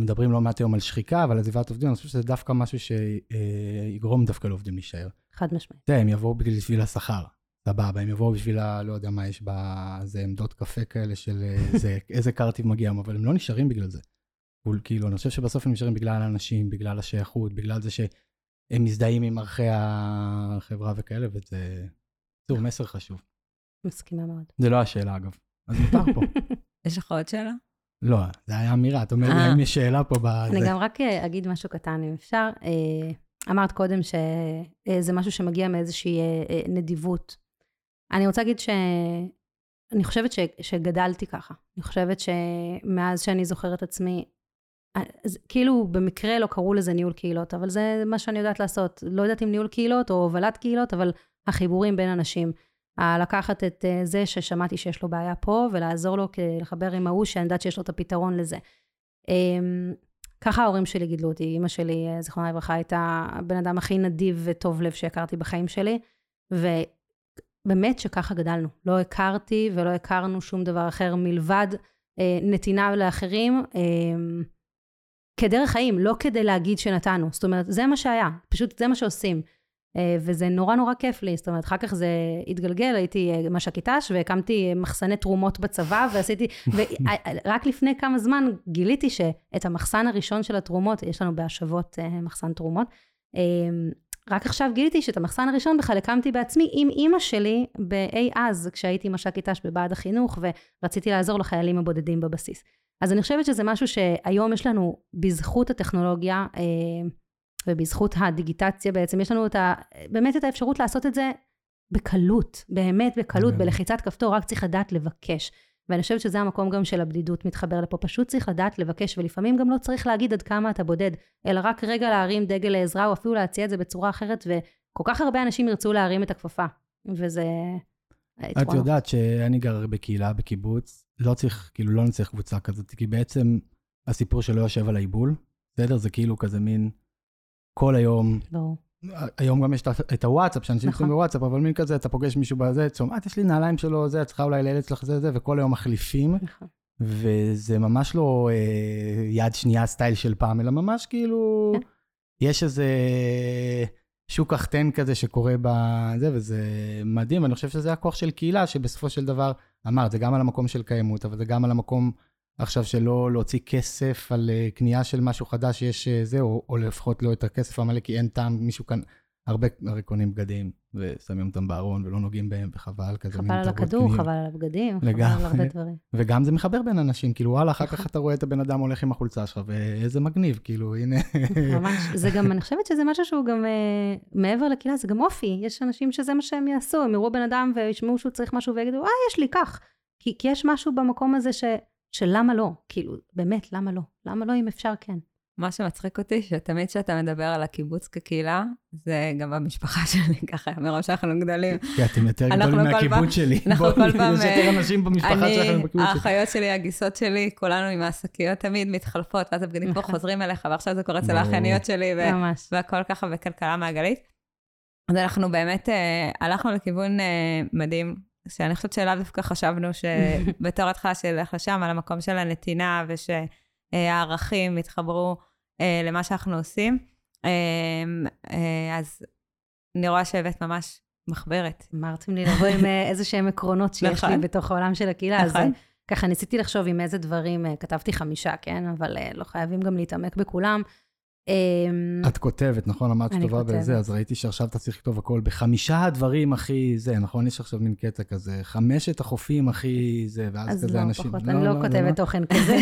מדברים לא מעט היום על שחיקה ועל עזיבת עובדים, אני חושב שזה דווקא משהו שיגרום דווקא לעובדים להישאר. חד משמעית. יודע, הם יבואו בשביל השכר, סבבה, הם יבואו בשביל, ה- לא יודע מה יש באיזה עמדות קפה כאלה של איזה, איזה קרטיב מגיע, אבל הם לא נשארים בגלל זה. כאילו, אני חושב שבסוף הם נשארים בגלל האנשים, בגלל השייכות, בגלל זה שהם מזדהים עם ערכי החברה וכאלה, וזה זה מסר חשוב. מסכימה מאוד. זה לא השאלה, אגב. אז מותר פה. יש לך עוד שאלה? לא, זה היה אמירה, את אומרת לי אה. האם יש שאלה פה אני בזה. גם רק אה, אגיד משהו קטן, אם אפשר. אה, אמרת קודם שזה משהו שמגיע מאיזושהי נדיבות. אני רוצה להגיד ש... אני חושבת ש... שגדלתי ככה. אני חושבת שמאז שאני זוכרת עצמי, אז כאילו במקרה לא קראו לזה ניהול קהילות, אבל זה מה שאני יודעת לעשות. לא יודעת אם ניהול קהילות או הובלת קהילות, אבל החיבורים בין אנשים. ה- לקחת את אה, זה ששמעתי שיש לו בעיה פה, ולעזור לו לחבר עם ההוא שאני יודעת שיש לו את הפתרון לזה. אמ, ככה ההורים שלי גידלו אותי. אימא שלי, אה, זיכרונה לברכה, הייתה הבן אדם הכי נדיב וטוב לב שהכרתי בחיים שלי, ובאמת שככה גדלנו. לא הכרתי ולא הכרנו שום דבר אחר מלבד אה, נתינה לאחרים. אה, כדרך חיים, לא כדי להגיד שנתנו. זאת אומרת, זה מה שהיה, פשוט זה מה שעושים. אה, וזה נורא נורא כיף לי, זאת אומרת, אחר כך זה התגלגל, הייתי אה, מש"קית ת"ש והקמתי אה, מחסני תרומות בצבא, ועשיתי, ורק לפני כמה זמן גיליתי שאת המחסן הראשון של התרומות, יש לנו בהשבות אה, מחסן תרומות, אה, רק עכשיו גיליתי שאת המחסן הראשון בכלל הקמתי בעצמי עם אימא שלי באי אז, כשהייתי מש"קית ת"ש בבה"ד החינוך, ורציתי לעזור לחיילים הבודדים בבסיס. אז אני חושבת שזה משהו שהיום יש לנו, בזכות הטכנולוגיה, אה, ובזכות הדיגיטציה בעצם, יש לנו את ה, באמת את האפשרות לעשות את זה בקלות, באמת בקלות. בלחיצת כפתור, רק צריך לדעת לבקש. ואני חושבת שזה המקום גם של הבדידות מתחבר לפה, פשוט צריך לדעת לבקש, ולפעמים גם לא צריך להגיד עד כמה אתה בודד, אלא רק רגע להרים דגל לעזרה, או אפילו להציע את זה בצורה אחרת, וכל כך הרבה אנשים ירצו להרים את הכפפה, וזה... את. יודעת שאני גר בקהילה, בקיבוץ, לא צריך, כאילו לא נצטרך קבוצה כזאת, כי בעצם הסיפור שלא יושב על העיבול, בסדר? זה כאילו כזה מין כל היום, ברור. היום גם יש את הוואטסאפ, שאנשים נכון. בוואטסאפ, אבל מין כזה, אתה פוגש מישהו בזה, צומעת, יש לי נעליים שלו, זה, את צריכה אולי לילד שלך זה, זה, וכל היום מחליפים, נכון. וזה ממש לא אה, יד שנייה סטייל של פעם, אלא ממש כאילו, כן. יש איזה שוק החתן כזה שקורה בזה, וזה מדהים, ואני חושב שזה הכוח של קהילה, שבסופו של דבר, אמרת, זה גם על המקום של קיימות, אבל זה גם על המקום עכשיו שלא להוציא כסף על אה, קנייה של משהו חדש שיש אה, זה, או, או לפחות לא את הכסף המלא, כי אין טעם, מישהו כאן הרבה הרי קונים בגדים ושמים אותם בארון ולא נוגעים בהם, וחבל כזה. חבל על הכדור, חבל על הבגדים, חבל על הרבה דברים. וגם זה מחבר בין אנשים, כאילו וואלה, אחר כך אתה רואה את הבן אדם הולך עם החולצה שלך, ואיזה מגניב, כאילו, הנה. ממש, זה גם, אני חושבת שזה משהו שהוא גם אה, מעבר לקהילה, זה גם אופי. יש אנשים שזה מה שהם יעשו, הם יראו בן אדם וישמעו שהוא צריך משהו ויגידו, אה, יש לי, קח. כי, כי יש משהו במקום הזה ש, שלמה לא, כאילו, באמת, למה לא? למה לא אם אפשר כן? מה שמצחיק אותי, שתמיד כשאתה מדבר על הקיבוץ כקהילה, זה גם במשפחה שלי, ככה, מרוב שאנחנו גדולים. כי אתם יותר גדולים מהקיבוץ שלי. אנחנו כל פעם... יש יותר אנשים במשפחה שלכם בקיבוץ שלי. האחיות שלי, הגיסות שלי, כולנו עם השקיות תמיד מתחלפות, ואז הבגדים כבר נכון. חוזרים אליך, ועכשיו זה קורה אצל האחייניות שלי, והכל ככה בכלכלה מעגלית. אז אנחנו באמת אה, הלכנו לכיוון אה, מדהים, שאני חושבת שאליו דווקא חשבנו שבתור התחלה של איך לשם, על המקום של הנתינה, וש... הערכים יתחברו אה, למה שאנחנו עושים. אה, אה, אז אני רואה שהבאת ממש מחברת. אמרתם לי לבוא עם איזה שהם עקרונות שיש נכון. לי בתוך העולם של הקהילה, נכון. אז ככה ניסיתי לחשוב עם איזה דברים, כתבתי חמישה, כן? אבל לא חייבים גם להתעמק בכולם. אמ, את כותבת, נכון? אמרת שטובה בזה, אז ראיתי שעכשיו אתה צריך לכתוב הכל בחמישה הדברים הכי זה, נכון? יש עכשיו מין קטע כזה, חמשת החופים הכי זה, ואז כזה אנשים... אז לא, פחות, אני לא, לא כותבת לא. תוכן כזה,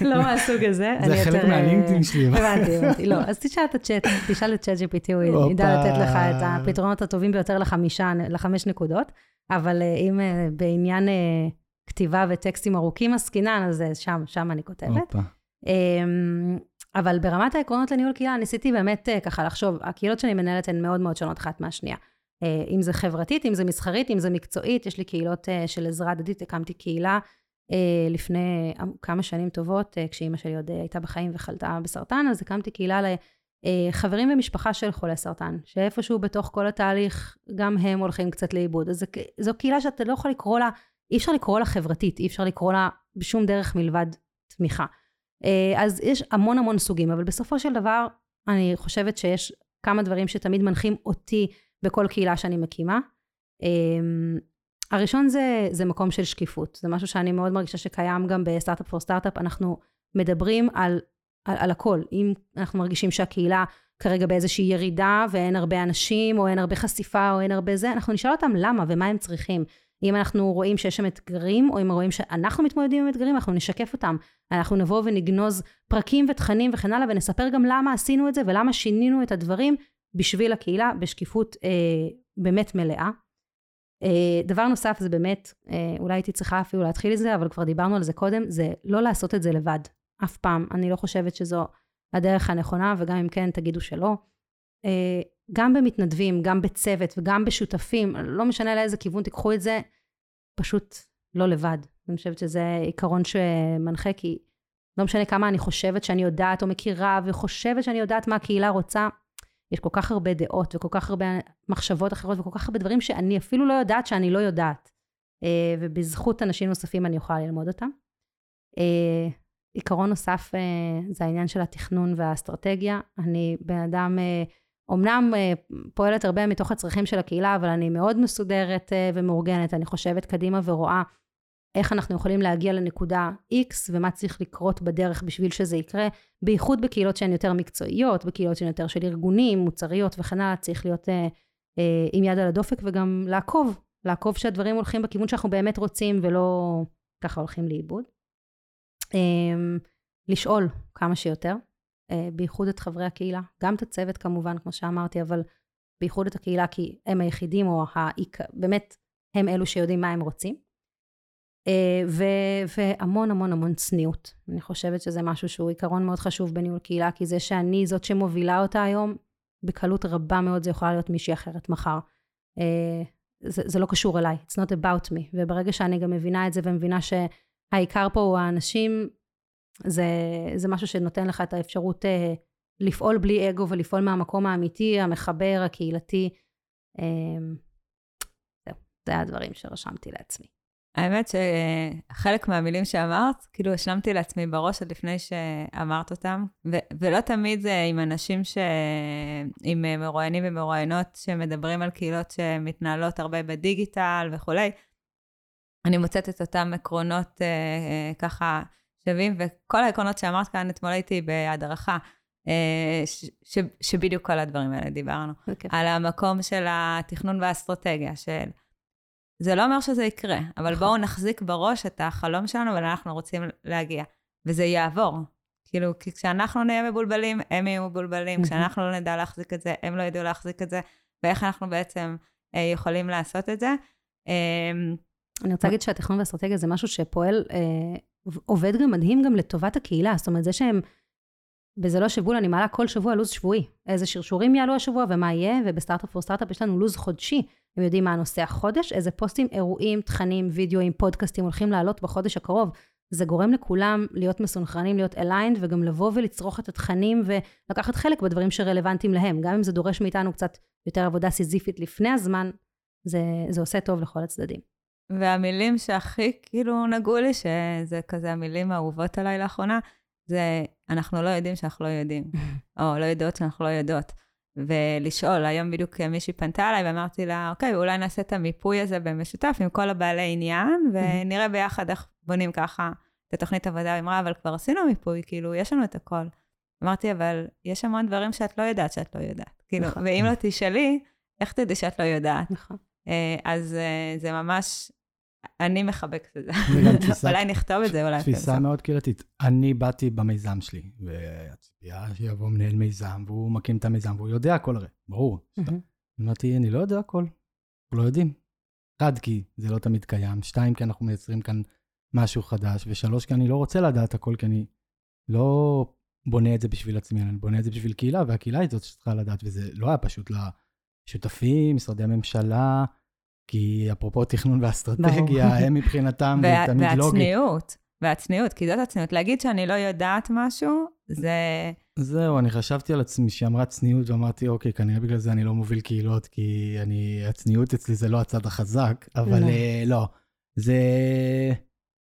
לא מהסוג הזה. זה חלק מהלינקדאין שלי. הבנתי, הבנתי. לא, אז תשאל את הצ'אט, תשאל את צ'אט GPT, הוא ידע לתת לך את הפתרונות הטובים ביותר לחמישה, לחמש נקודות, אבל אה, אם אה, בעניין אה, כתיבה וטקסטים ארוכים עסקינן, אז שם, שם אני כותבת. אבל ברמת העקרונות לניהול קהילה, ניסיתי באמת אה, ככה לחשוב, הקהילות שאני מנהלת הן מאוד מאוד שונות אחת מהשנייה. אה, אם זה חברתית, אם זה מסחרית, אם זה מקצועית, יש לי קהילות אה, של עזרה הדדית, הקמתי קהילה לפני כמה שנים טובות, כשאימא שלי עוד הייתה בחיים וחלתה בסרטן, אז הקמתי קהילה לחברים ומשפחה של חולי סרטן, שאיפשהו בתוך כל התהליך, גם הם הולכים קצת לאיבוד. אז זו קהילה שאתה לא יכול לקרוא לה, אי אפשר לקרוא לה חברתית, אי אפשר לקרוא לה בשום דרך מלבד תמיכה. אה, אז יש המון המון סוגים, אבל בסופו של דבר, אני חושבת שיש כמה דברים שתמיד מנחים אותי בכל קהילה שאני מקימה. אמ, הראשון זה, זה מקום של שקיפות, זה משהו שאני מאוד מרגישה שקיים גם בסטארט-אפ פור סטארט-אפ, אנחנו מדברים על, על, על הכל. אם אנחנו מרגישים שהקהילה כרגע באיזושהי ירידה ואין הרבה אנשים, או אין הרבה חשיפה, או אין הרבה זה, אנחנו נשאל אותם למה ומה הם צריכים. אם אנחנו רואים שיש שם אתגרים, או אם רואים שאנחנו מתמודדים עם אתגרים, אנחנו נשקף אותם. אנחנו נבוא ונגנוז פרקים ותכנים וכן הלאה, ונספר גם למה עשינו את זה ולמה שינינו את הדברים בשביל הקהילה בשקיפות אה, באמת מלאה. אה, דבר נוסף זה באמת, אה, אולי הייתי צריכה אפילו להתחיל את זה, אבל כבר דיברנו על זה קודם, זה לא לעשות את זה לבד. אף פעם. אני לא חושבת שזו הדרך הנכונה, וגם אם כן, תגידו שלא. אה, גם במתנדבים, גם בצוות וגם בשותפים, לא משנה לאיזה כיוון תיקחו את זה, פשוט לא לבד. אני חושבת שזה עיקרון שמנחה, כי לא משנה כמה אני חושבת שאני יודעת או מכירה וחושבת שאני יודעת מה הקהילה רוצה, יש כל כך הרבה דעות וכל כך הרבה מחשבות אחרות וכל כך הרבה דברים שאני אפילו לא יודעת שאני לא יודעת. אה, ובזכות אנשים נוספים אני יכולה ללמוד אותם. אה, עיקרון נוסף זה העניין של התכנון והאסטרטגיה. אני בן אדם אמנם אה, פועלת הרבה מתוך הצרכים של הקהילה, אבל אני מאוד מסודרת אה, ומאורגנת. אני חושבת קדימה ורואה איך אנחנו יכולים להגיע לנקודה X ומה צריך לקרות בדרך בשביל שזה יקרה, בייחוד בקהילות שהן יותר מקצועיות, בקהילות שהן יותר של ארגונים, מוצריות וכן הלאה, צריך להיות אה, אה, עם יד על הדופק וגם לעקוב, לעקוב שהדברים הולכים בכיוון שאנחנו באמת רוצים ולא ככה הולכים לאיבוד. אה, לשאול כמה שיותר, בייחוד את חברי הקהילה, גם את הצוות כמובן, כמו שאמרתי, אבל בייחוד את הקהילה, כי הם היחידים, או העיק... באמת, הם אלו שיודעים מה הם רוצים. אה, ו- והמון המון המון צניעות. אני חושבת שזה משהו שהוא עיקרון מאוד חשוב בניהול קהילה, כי זה שאני זאת שמובילה אותה היום, בקלות רבה מאוד זה יכולה להיות מישהי אחרת מחר. אה, זה, זה לא קשור אליי, it's not about me. וברגע שאני גם מבינה את זה ומבינה שהעיקר פה הוא האנשים זה, זה משהו שנותן לך את האפשרות אה, לפעול בלי אגו ולפעול מהמקום האמיתי, המחבר, הקהילתי. אה, זהו, זה הדברים שרשמתי לעצמי. האמת שחלק מהמילים שאמרת, כאילו השלמתי לעצמי בראש עוד לפני שאמרת אותם, ו- ולא תמיד זה עם אנשים ש... עם מרואיינים ומרואיינות שמדברים על קהילות שמתנהלות הרבה בדיגיטל וכולי. אני מוצאת את אותם עקרונות אה, אה, ככה שווים, וכל העקרונות שאמרת כאן, אתמול הייתי בהדרכה אה, ש, ש, שבדיוק כל הדברים האלה דיברנו. Okay. על המקום של התכנון והאסטרטגיה, של... זה לא אומר שזה יקרה, אבל נכון. בואו נחזיק בראש את החלום שלנו ולאן אנחנו רוצים להגיע. וזה יעבור. כאילו, כי כשאנחנו נהיה מבולבלים, הם יהיו מבולבלים, כשאנחנו לא נדע להחזיק את זה, הם לא ידעו להחזיק את זה, ואיך אנחנו בעצם אה, יכולים לעשות את זה. אה, אני רוצה להגיד שהתכנון והאסטרטגיה זה משהו שפועל, אה, עובד גם מדהים גם לטובת הקהילה. זאת אומרת, זה שהם, וזה לא שבול, אני מעלה כל שבוע לו"ז שבועי. איזה שרשורים יעלו השבוע ומה יהיה, ובסטארט-אפ פור סטארט-אפ יש לנו לו"ז חודשי. הם יודעים מה הנושא החודש, איזה פוסטים, אירועים, תכנים, וידאוים, פודקאסטים הולכים לעלות בחודש הקרוב. זה גורם לכולם להיות מסונכרנים, להיות aligned, וגם לבוא ולצרוך את התכנים ולקחת חלק בדברים שרלוונטיים להם. גם אם זה דורש מאיתנו קצת יותר עבודה סיזיפית לפני הזמן, זה, זה עושה טוב לכל הצדדים. והמילים שהכי כאילו נגעו לי, שזה כזה המילים האהובות עליי לאחרונה, זה אנחנו לא יודעים שאנחנו לא יודעים, או לא יודעות שאנחנו לא יודעות. ולשאול, היום בדיוק מישהי פנתה אליי ואמרתי לה, אוקיי, אולי נעשה את המיפוי הזה במשותף עם כל הבעלי עניין, ונראה ביחד איך בונים ככה את התוכנית עבודה. היא אמרה, אבל כבר עשינו מיפוי, כאילו, יש לנו את הכל. אמרתי, אבל יש המון דברים שאת לא יודעת שאת לא יודעת. כאילו, נכון. ואם לא תשאלי, איך תדעי שאת לא יודעת? נכון. אה, אז אה, זה ממש, אני מחבקת את זה. אולי נכתוב את זה, אולי. תפיסה. מאוד קהילתית. אני באתי במיזם שלי, והציפייה שיבוא מנהל מיזם, והוא מקים את המיזם, והוא יודע הכל הרי, ברור. אמרתי, אני לא יודע הכל, אנחנו לא יודעים. אחד, כי זה לא תמיד קיים, שתיים, כי אנחנו מייצרים כאן משהו חדש, ושלוש, כי אני לא רוצה לדעת הכל, כי אני לא בונה את זה בשביל עצמי, אני בונה את זה בשביל קהילה, והקהילה היא זאת שצריכה לדעת, וזה לא היה פשוט לשותפים, משרדי הממשלה, כי אפרופו תכנון ואסטרטגיה. הם מבחינתם, זה תמיד לוגי. והצניעות, והצניעות, כי זאת הצניעות. להגיד שאני לא יודעת משהו, זה... זהו, אני חשבתי על עצמי שאמרה צניעות, ואמרתי, אוקיי, כנראה בגלל זה אני לא מוביל קהילות, כי אני, הצניעות אצלי זה לא הצד החזק, אבל לא. אה, לא. זה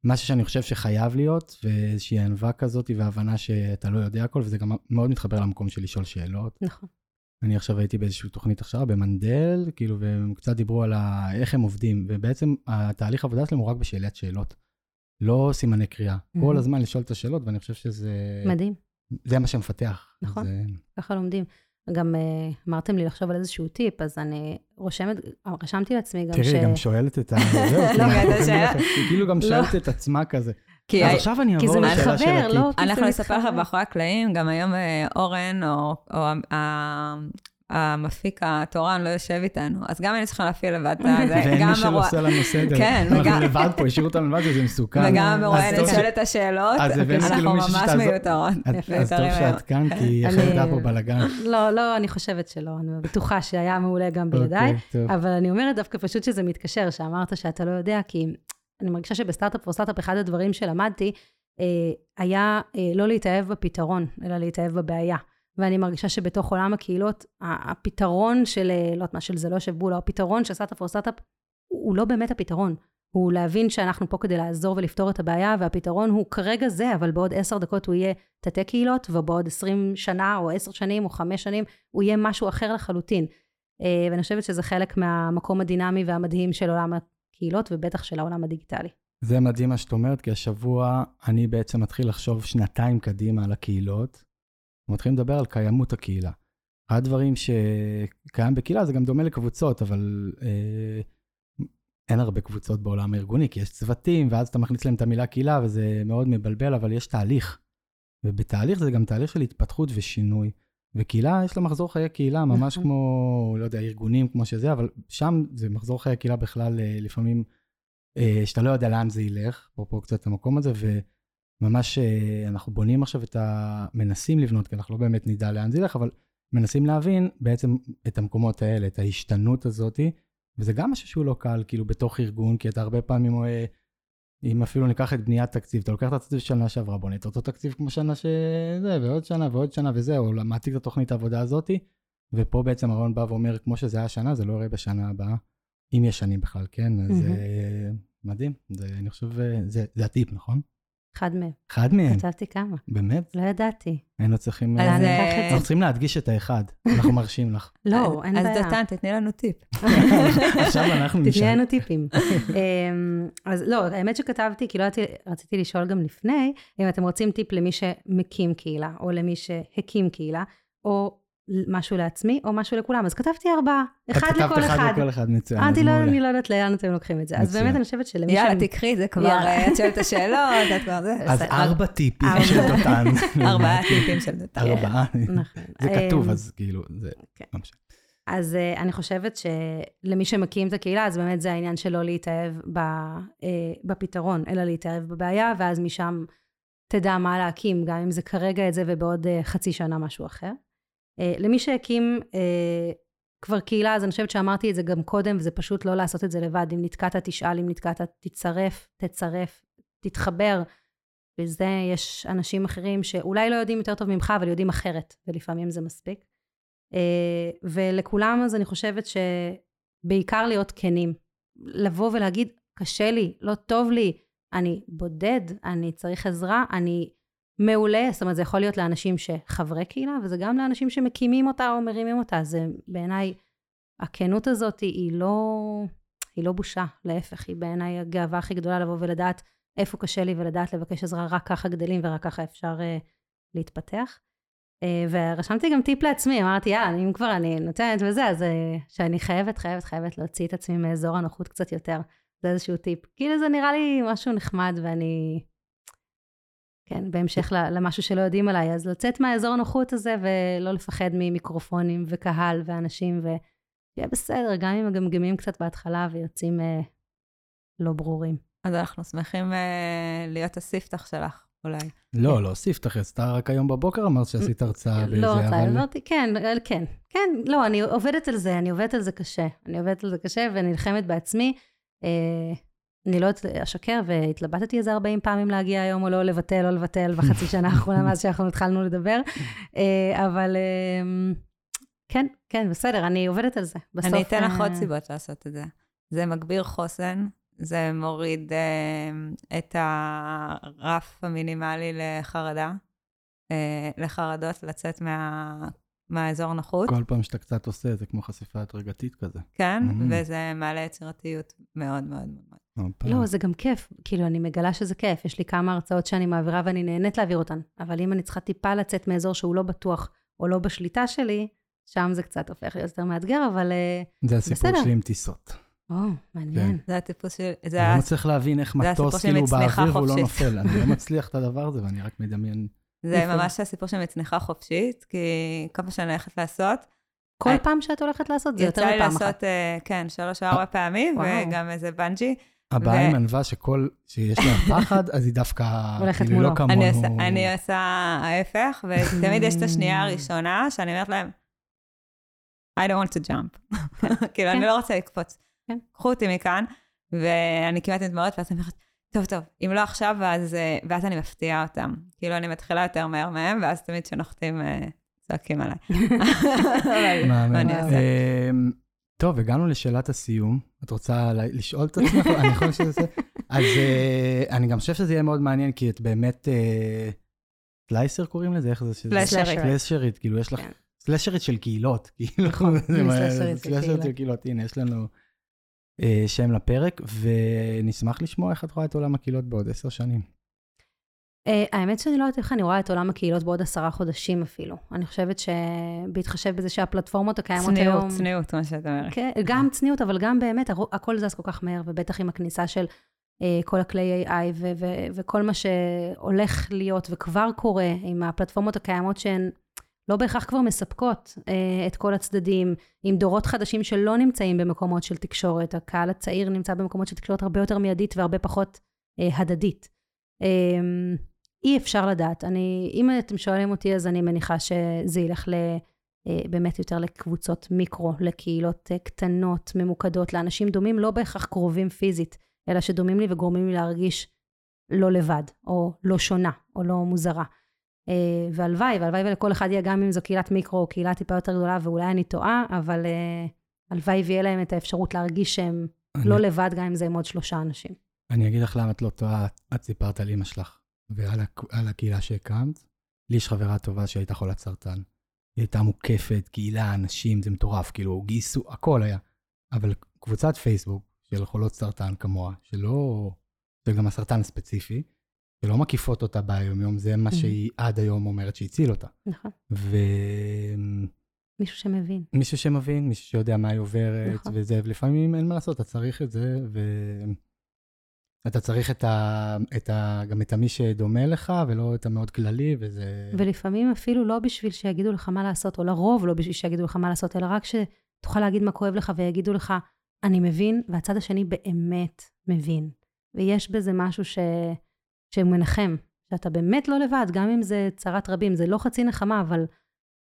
משהו שאני חושב שחייב להיות, ואיזושהי ענווה כזאת, והבנה שאתה לא יודע הכל, וזה גם מאוד מתחבר למקום של לשאול שאלות. נכון. אני עכשיו הייתי באיזושהי תוכנית הכשרה במנדל, כאילו, והם קצת דיברו על ה... איך הם עובדים, ובעצם התהליך העבודה שלהם הוא רק בשאלת שאלות. לא סימני קריאה. כל מהמם. הזמן לשאול את השאלות, ואני חושב שזה... מדהים, זה מה שמפתח. נכון. אז, אה, ככה לומדים. גם אה, אמרתם לי לחשוב על איזשהו טיפ, אז אני רושמת, רשמתי לעצמי גם ש... תראי, גם שואלת את ה... לא, כאילו, כאילו גם לא. שואלת את עצמה כזה. כי אז עכשיו אני כי זה אעבור לשאלה הטיפ. לא? כי אנחנו נספר לך. מאחורי הקלעים, גם היום אה, אורן, או או ה- המפיק התורן לא יושב איתנו, אז גם אני צריכה להפעיל לבד את זה. ואין גם מי שלא המרוא- עושה לנו סדר. כן, אנחנו וגם- לבד פה, השאירו אותנו לבד וזה מסוכן. וגם ש- שואלת את השאלות, אנחנו ממש. מיותרות. אז- טוב שאת כאן, כי אחרת היה פה בלאגן. לא, לא, אני חושבת שלא, אני בטוחה שהיה מעולה גם בלעדיי. אוקיי, טוב. אבל אני אומרת דווקא פשוט שזה מתקשר, שאמרת שאתה לא יודע, כי אני מרגישה שבסטארט-אפ פור סטארט-אפ, אחד הדברים שלמדתי, אה, היה אה, לא להתאהב בפתרון, אלא להתאהב בבעיה. ואני מרגישה שבתוך עולם הקהילות, הפתרון של, אה, לא יודעת מה, של זה לא יושב בול, או הפתרון של סטארט-אפ פור סטארט-אפ, הוא לא באמת הפתרון. הוא להבין שאנחנו פה כדי לעזור ולפתור את הבעיה, והפתרון הוא כרגע זה, אבל בעוד עשר דקות הוא יהיה תתי קהילות, ובעוד עשרים שנה, או עשר שנים, או חמש שנים, הוא יהיה משהו אחר לחלוטין. ואני חושבת שזה חלק מהמקום הדינמי והמדהים של עולם הקהילות, ובטח של העולם הדיגיטלי. זה מדהים מה שאת אומרת, כי השבוע אני בעצם מתחיל לחשוב שנתיים קדימה על הקהילות. מתחילים לדבר על קיימות הקהילה. אחד הדברים שקיים בקהילה זה גם דומה לקבוצות, אבל אה, אין הרבה קבוצות בעולם הארגוני, כי יש צוותים, ואז אתה מכניס להם את המילה קהילה, וזה מאוד מבלבל, אבל יש תהליך. ובתהליך זה גם תהליך של התפתחות ושינוי. וקהילה, יש לה מחזור חיי קהילה, ממש נכון. כמו, לא יודע, ארגונים כמו שזה, אבל שם זה מחזור חיי קהילה בכלל, אה, לפעמים, אה, שאתה לא יודע לאן זה ילך, אפרופו קצת המקום הזה, וממש אה, אנחנו בונים עכשיו את ה... מנסים לבנות, כי אנחנו לא באמת נדע לאן זה ילך, אבל מנסים להבין בעצם את המקומות האלה, את ההשתנות הזאתי, וזה גם משהו שהוא לא קל, כאילו, בתוך ארגון, כי אתה הרבה פעמים רואה, אם אפילו ניקח את בניית תקציב, אתה לוקח את התקציב של שנה שעברה, בונה את אותו תקציב כמו שנה שזה, ועוד שנה ועוד שנה וזהו, מעתיק את התוכנית העבודה הזאתי, ופה בעצם הרעיון בא ואומר, כמו שזה היה השנה, זה לא יראה בשנה הבאה, אם יש שנים בכלל, כן? אז. אה, מדהים, זה, אני חושב, אה, זה, זה הטיפ, נכון? אחד מהם. אחד מהם. כתבתי כמה. באמת? לא ידעתי. היינו צריכים... אז, אה, אנחנו צריכים להדגיש את האחד. אנחנו מרשים לך. לא, אין אז בעיה. דותן, תתני לנו טיפ. עכשיו אנחנו תתני נשאל. לנו טיפים. אמ, אז לא, האמת שכתבתי, כי לא רציתי לשאול גם לפני, אם אתם רוצים טיפ למי שמקים קהילה, או למי שהקים קהילה, או משהו לעצמי, או משהו לכולם. אז כתבתי ארבעה, אחד את כתבת לכל אחד. לכל אחד, מצוין. אמרתי, לא. אני לא יודעת לאן אתם לוקחים את זה. אז. באמת אני חושבת שלמי יאללה, תקחי, זה כבר. אה, את שואלת את השאלות, את כבר זה. אז. ארבע טיפים. של דותן. ארבעה טיפים של דותן. ארבעה. נכון. זה כתוב, אמ, אז כאילו, זה... כן. משנה. אז uh, אני חושבת שלמי שמקים את הקהילה, אז באמת זה העניין של לא להתאהב ב, uh, בפתרון, אלא להתאהב בבעיה, ואז משם תדע מה להקים, גם אם זה כרגע את זה ובעוד uh, חצי שנה משהו אחר. Uh, למי שהקים uh, כבר קהילה, אז אני חושבת שאמרתי את זה גם קודם, וזה פשוט לא לעשות את זה לבד. אם נתקעת, תשאל, אם נתקעת, תצרף, תצרף, תתחבר. וזה יש אנשים אחרים שאולי לא יודעים יותר טוב ממך, אבל יודעים אחרת, ולפעמים זה מספיק. אה, ולכולם אז אני חושבת שבעיקר להיות כנים. לבוא ולהגיד, קשה לי, לא טוב לי, אני בודד, אני צריך עזרה, אני מעולה, זאת אומרת זה יכול להיות לאנשים שחברי קהילה, וזה גם לאנשים שמקימים אותה או מרימים אותה, זה בעיניי, הכנות הזאת היא לא, היא לא בושה, להפך, היא בעיניי הגאווה הכי גדולה לבוא ולדעת איפה קשה לי ולדעת לבקש עזרה, רק ככה גדלים ורק ככה אפשר uh, להתפתח. Uh, ורשמתי גם טיפ לעצמי, אמרתי, יאללה, אם כבר אני נותנת וזה, אז uh, שאני חייבת, חייבת, חייבת להוציא את עצמי מאזור הנוחות קצת יותר. זה איזשהו טיפ. כאילו זה נראה לי משהו נחמד ואני... כן, בהמשך ל- למשהו שלא יודעים עליי, אז לצאת מהאזור הנוחות הזה ולא לפחד ממיקרופונים וקהל ואנשים, ויהיה בסדר, גם אם מגמגמים קצת בהתחלה ויוצאים uh, לא ברורים. אז אנחנו שמחים אה, להיות הספתח שלך, אולי. לא, לא תכף, אתה רק היום בבוקר אמרת שעשית הרצאה באיזה, לא רוצה, אבל... אמרתי, כן, אה, כן, כן, לא, אני עובדת על זה, אני עובדת על זה קשה. אני עובדת על זה קשה ונלחמת בעצמי. אני לא אשקר, והתלבטתי איזה 40 פעמים להגיע היום או לא, לבטל או לבטל בחצי שנה האחרונה מאז שאנחנו התחלנו לדבר. אה, אבל אה, כן, כן, בסדר, אני עובדת על זה. בסוף... אני אתן לך עוד אה, סיבות לעשות את זה. זה מגביר חוסן, זה מוריד אה, את הרף המינימלי לחרדה, אה, לחרדות לצאת מה, מהאזור נוחות, כל פעם שאתה קצת עושה, זה כמו חשיפה הדרגתית כזה. כן, Mhm. וזה מעלה יצירתיות מאוד מאוד מאוד. לא, זה גם כיף. כאילו, אני מגלה שזה כיף. יש לי כמה הרצאות שאני מעבירה ואני נהנית להעביר אותן. אבל אם אני צריכה טיפה לצאת מאזור שהוא לא בטוח או לא בשליטה שלי, שם זה קצת הופך להיות יותר מאתגר, אבל... אה, זה הסיפור בסדר. שלי עם טיסות. או, מעניין. זה הטיפוס של... זה אני לא מצליח להבין איך מטוס כאילו באוויר והוא לא. נופל. אני לא מצליח את הדבר הזה, ואני רק מדמיין. זה. ממש הסיפור של מצניחה חופשית, כי כל פעם שאני הולכת לעשות, כל אה, פעם שאת הולכת לעשות, זה יותר יצא לי מפעם אחת. לעשות, אה, כן, שלוש או ארבע פעמים, וואו. וגם איזה בנג'י. הבעיה עם ענווה שכל, שיש לה פחד, אז היא דווקא, הולכת כאילו, היא לא. כמונו. אני עושה, אני עושה ההפך, ותמיד יש את השנייה הראשונה, שאני אומרת להם, I don't want to jump. כאילו, אני כן. לא רוצה לקפוץ. כן. קחו אותי מכאן, ואני כמעט עם דמעות, ואז אני אומרת, טוב, טוב, אם לא עכשיו, אז, ואז אני מפתיעה אותם. כאילו, אני מתחילה יותר מהר מהם, ואז תמיד כשנוחתים, אה, צועקים עליי. אבל טוב, הגענו לשאלת הסיום. את רוצה לשאול את עצמך? אני חושב שזה... אז אה, אני גם חושב שזה יהיה מאוד מעניין, כי את באמת... אה, סלייסר קוראים לזה? איך זה? סלאשרית. סלאשרית, כאילו, יש לך... כן. סלאשרית של קהילות, כאילו. נכון, של קהילות. של קהילות, הנה, יש לנו אה, שם לפרק, ונשמח לשמוע איך את רואה את עולם הקהילות בעוד עשר שנים. אה, האמת שאני לא יודעת איך אני רואה את עולם הקהילות בעוד עשרה חודשים אפילו. אני חושבת שבהתחשב בזה שהפלטפורמות הקיימות היום... צניעות, צניעות, מה שאת אומרת. כן, גם צניעות, אבל גם באמת, הכל זז כל כך מהר, ובטח עם הכניסה של אה, כל הכלי AI ו- ו- וכל מה שהולך להיות וכבר קורה עם הפלטפורמות הקיימות שהן לא בהכרח כבר מספקות אה, את כל הצדדים, עם דורות חדשים שלא נמצאים במקומות של תקשורת. הקהל הצעיר נמצא במקומות של תקשורת הרבה יותר מיידית והרבה פחות הדדית. אי אפשר לדעת. אני, אם אתם שואלים אותי, אז אני מניחה שזה ילך ל... אה, באמת יותר לקבוצות מיקרו, לקהילות אה, קטנות, ממוקדות, לאנשים דומים, לא בהכרח קרובים פיזית, אלא שדומים לי וגורמים לי להרגיש לא לבד, או לא שונה, או לא מוזרה. אה, והלוואי, והלוואי ולכל אחד יהיה, גם אם זו קהילת מיקרו או קהילה טיפה יותר גדולה, ואולי אני טועה, אבל הלוואי ויהיה להם את האפשרות להרגיש שהם אני- לא לבד, גם אם זה עם עוד שלושה אנשים. אני אגיד לך למה את לא טועה, את סיפרת על אימא שלך. ועל הק- על הקהילה שהקמת. לי יש חברה טובה שהייתה חולת סרטן. היא הייתה מוקפת, קהילה, אנשים, זה מטורף, כאילו, גייסו, הכל היה. אבל קבוצת פייסבוק של חולות סרטן כמוה, שלא, זה גם הסרטן הספציפי, שלא מקיפות אותה ביום-יום, זה מה. שהיא עד היום אומרת שהציל אותה. נכון. ומישהו מישהו שמבין. שמבין, מישהו שיודע מה היא עוברת, נכון. וזה, ולפעמים אין מה לעשות, אתה צריך את זה, ו... אתה צריך את ה... את ה... גם את המי שדומה לך, ולא את המאוד כללי, וזה... ולפעמים אפילו לא בשביל שיגידו לך מה לעשות, או לרוב לא בשביל שיגידו לך מה לעשות, אלא רק שתוכל להגיד מה כואב לך ויגידו לך, אני מבין, והצד השני באמת מבין. ויש בזה משהו ש... שמנחם, שאתה באמת לא לבד, גם אם זה צרת רבים, זה לא חצי נחמה, אבל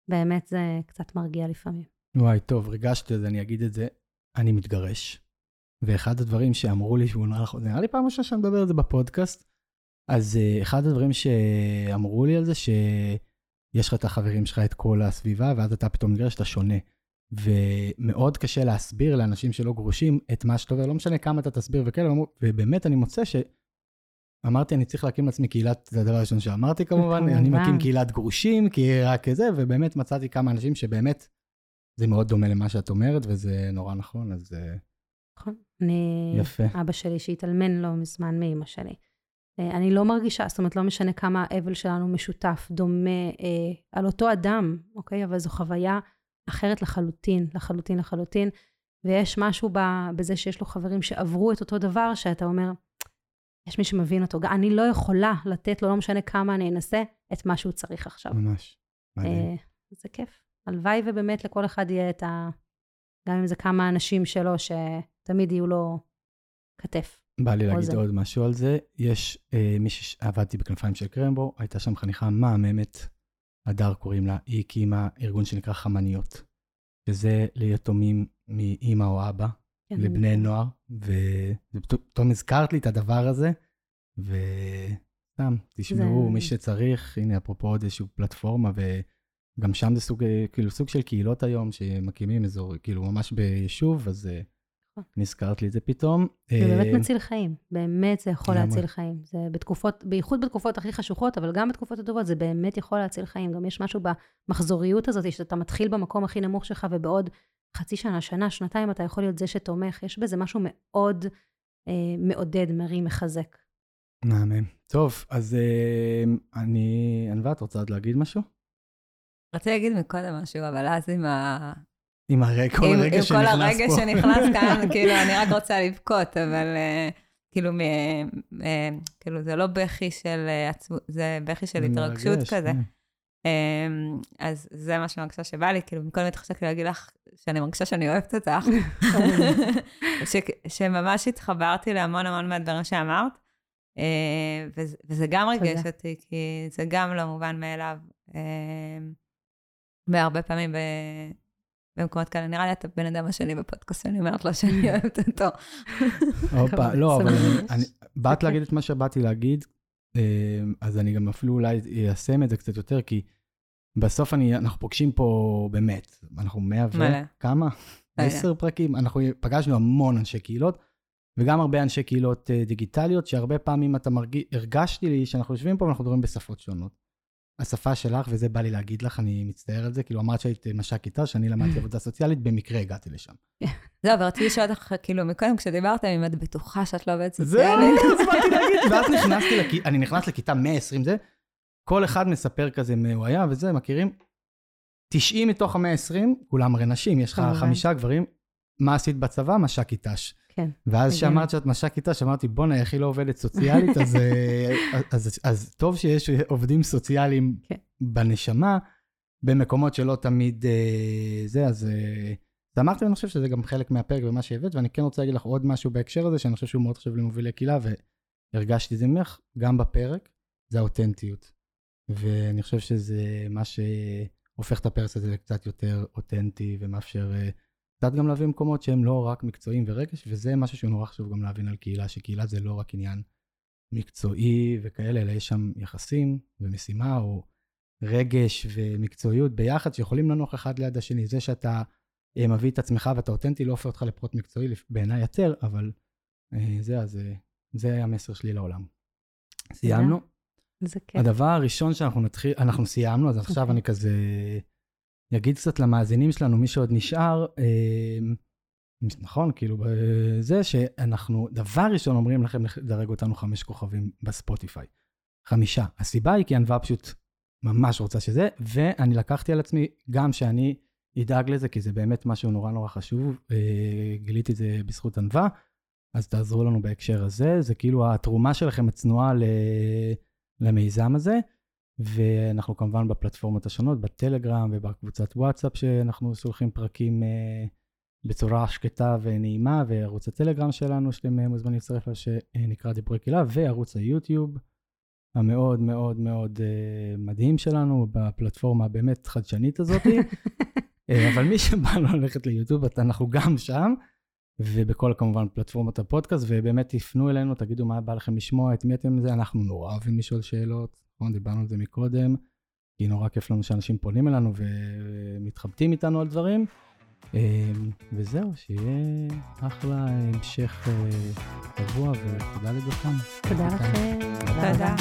באמת זה קצת מרגיע לפעמים. וואי, טוב, ריגשתי, אז אני אגיד את זה. אני מתגרש. ואחד הדברים שאמרו לי, שהוא נראה לך, נראה לי פעם ראשונה שאני מדבר על זה בפודקאסט, אז uh, אחד הדברים שאמרו לי על זה, שיש לך את החברים שלך, את כל הסביבה, ואז אתה פתאום מתגרש, אתה שונה. ומאוד קשה להסביר לאנשים שלא גרושים את מה שאתה עובר, לא משנה כמה אתה תסביר וכאלה, ובאמת אני מוצא ש... אמרתי, אני צריך להקים לעצמי קהילת, זה הדבר הראשון שאמרתי כמובן, אני. מקים קהילת גרושים, כי רק זה, ובאמת מצאתי כמה אנשים שבאמת, זה מאוד דומה למה שאת אומרת, וזה נורא נכון, אז אה, נכון? אני... יפה. אבא שלי שהתאלמן לא מזמן מאימא שלי. אה, אני לא מרגישה, זאת אומרת, לא משנה כמה האבל שלנו משותף, דומה, אה, על אותו אדם, אוקיי? אבל זו חוויה אחרת לחלוטין, לחלוטין, לחלוטין. ויש משהו ב, בזה שיש לו חברים שעברו את אותו דבר, שאתה אומר, יש מי שמבין אותו. אני לא יכולה לתת לו, לא משנה כמה אני אנסה, את מה שהוא צריך עכשיו. ממש. מדהים. אה, זה כיף. הלוואי ובאמת לכל אחד יהיה את ה... גם אם זה כמה אנשים שלו, שתמיד יהיו לו כתף. בא לי להגיד אוזן. עוד משהו על זה. יש אה, מישהי שעבדתי בכנפיים של קרמבו, הייתה שם חניכה מהממת, הדר קוראים לה, היא הקימה ארגון שנקרא חמניות, שזה ליתומים מאימא או אבא, כן, לבני נוער, ופתאום הזכרת לי את הדבר הזה, וסתם, תשמעו, זה- מי שצריך, הנה, אפרופו עוד איזושהי פלטפורמה, וגם שם זה סוג, אה, כאילו, סוג של קהילות היום, שמקימים אזור, כאילו, ממש ביישוב, אז אה. נזכרת לי את זה פתאום. זה באמת אה, מציל חיים, באמת זה יכול. להציל חיים. זה בתקופות, בייחוד בתקופות הכי חשוכות, אבל גם בתקופות הטובות, זה באמת יכול להציל חיים. גם יש משהו במחזוריות הזאת, שאתה מתחיל במקום הכי נמוך שלך, ובעוד חצי שנה, שנה, שנתיים, אתה יכול להיות זה שתומך. יש בזה משהו מאוד אה, מעודד, מרים, מחזק. מהמם. טוב, אז אה, אני... ענווה, את רוצה עוד להגיד משהו? רציתי להגיד מקודם משהו, אבל אז עם ה... עם הרגע, כל עם, הרגע עם שנכנס כל הרגע פה. שנכנס כאן, כאילו, אני רק רוצה לבכות, אבל אה, כאילו, מ, אה, כאילו, זה לא בכי של עצמות, זה בכי של התרגשות מרגש, כזה. כן. אמ, אז זה מה שאני מרגישה שבא לי, כאילו, מקודם התחשקתי להגיד לך שאני מרגישה שאני אוהבת אותך. ש, שממש התחברתי להמון המון מהדברים שאמרת, אה, וזה, וזה גם ריגש. אותי, כי זה גם לא מובן מאליו. אה, והרבה פעמים ב... במקומות כאלה, נראה לי אתה בן אדם השני בפודקאסט, שאני אומרת לו שאני אוהבת אותו. הופה, לא, אבל. אני- באת להגיד את מה שבאתי להגיד, אה, אז אני גם אפילו אולי איישם את זה קצת יותר, כי בסוף אני, אנחנו פוגשים פה באמת, אנחנו מאה ו... כמה? עשר פרקים, אנחנו פגשנו המון אנשי קהילות, וגם הרבה אנשי קהילות אה, דיגיטליות, שהרבה פעמים אתה מרגיש, הרגשתי לי שאנחנו יושבים פה ואנחנו מדברים בשפות שונות. השפה שלך, וזה בא לי להגיד לך, אני מצטער על זה, כאילו אמרת שהיית מש"ק כיתה, שאני למדתי עבודה סוציאלית, במקרה הגעתי לשם. זהו, ורציתי לשאול אותך, כאילו, מקודם כשדיברת, אם את בטוחה שאת לא עובדת זהו, סוציאלית. אז באתי להגיד, ואז נכנסתי, לכ- אני נכנס לכיתה 120 זה, כל אחד מספר כזה מה הוא היה וזה, מכירים? 90 מתוך ה-120, כולם הרי נשים, יש לך. חמישה גברים, מה עשית בצבא? מש"ק כיתש. כן. ואז. כשאמרת שאת מש"ק כיתש, אמרתי, בואנה, איך היא לא עובדת סוציאלית, אז, אה, אז, אז, אז טוב שיש עובדים סוציאליים כן. בנשמה, במקומות שלא תמיד אה, זה, אז... אה, אז אמרתי, אני חושב שזה גם חלק מהפרק ומה שהבאת, ואני כן רוצה להגיד לך עוד משהו בהקשר הזה, שאני חושב שהוא מאוד חשוב למובילי קהילה, והרגשתי את זה ממך, גם בפרק, זה האותנטיות. ואני חושב שזה מה שהופך את הפרק הזה לקצת יותר אותנטי, ומאפשר אה, קצת גם להביא מקומות שהם לא רק מקצועיים ורגש, וזה משהו שהוא נורא חשוב גם להבין על קהילה, שקהילה זה לא רק עניין מקצועי וכאלה, אלא יש שם יחסים ומשימה, או רגש ומקצועיות ביחד, שיכולים לנוח אחד ליד השני. זה שאתה אה, מביא את עצמך ואתה אותנטי, לא הופך אותך לפרוט מקצועי, בעיניי יותר, אבל אה, זה, אז אה, זה המסר שלי לעולם. סיימנו? זה כיף. הדבר הראשון שאנחנו נתחיל, אנחנו סיימנו, אז עכשיו אוקיי. אני כזה אגיד קצת למאזינים שלנו, מי שעוד נשאר, אה, נכון, כאילו, זה שאנחנו, דבר ראשון אומרים לכם לדרג אותנו חמש כוכבים בספוטיפיי. חמישה. הסיבה היא כי ענווה פשוט ממש רוצה שזה, ואני לקחתי על עצמי גם שאני אדאג לזה, כי זה באמת משהו נורא נורא חשוב. אה, גיליתי את זה בזכות ענווה, אז תעזרו לנו בהקשר הזה. זה כאילו התרומה שלכם הצנועה ל... למיזם הזה, ואנחנו כמובן בפלטפורמות השונות, בטלגרם ובקבוצת וואטסאפ, שאנחנו שולחים פרקים אה, בצורה שקטה ונעימה, וערוץ הטלגרם שלנו, שאתם אה, מוזמנים להצטרף לו, שנקרא דיבורי קהילה, וערוץ היוטיוב. המאוד מאוד מאוד uh, מדהים שלנו בפלטפורמה הבאמת חדשנית הזאת. אבל מי שבא לו ללכת ליוטיוב, אנחנו גם שם, ובכל כמובן פלטפורמת הפודקאסט, ובאמת תפנו אלינו, תגידו מה בא לכם לשמוע, את מי אתם זה, אנחנו נורא אוהבים לשאול שאלות, נכון, דיברנו על זה מקודם, כי נורא כיף לנו שאנשים פונים אלינו ומתחבטים איתנו על דברים. Uh, וזהו, שיהיה אחלה המשך שבוע, ותודה לדותן. תודה לכם. תודה.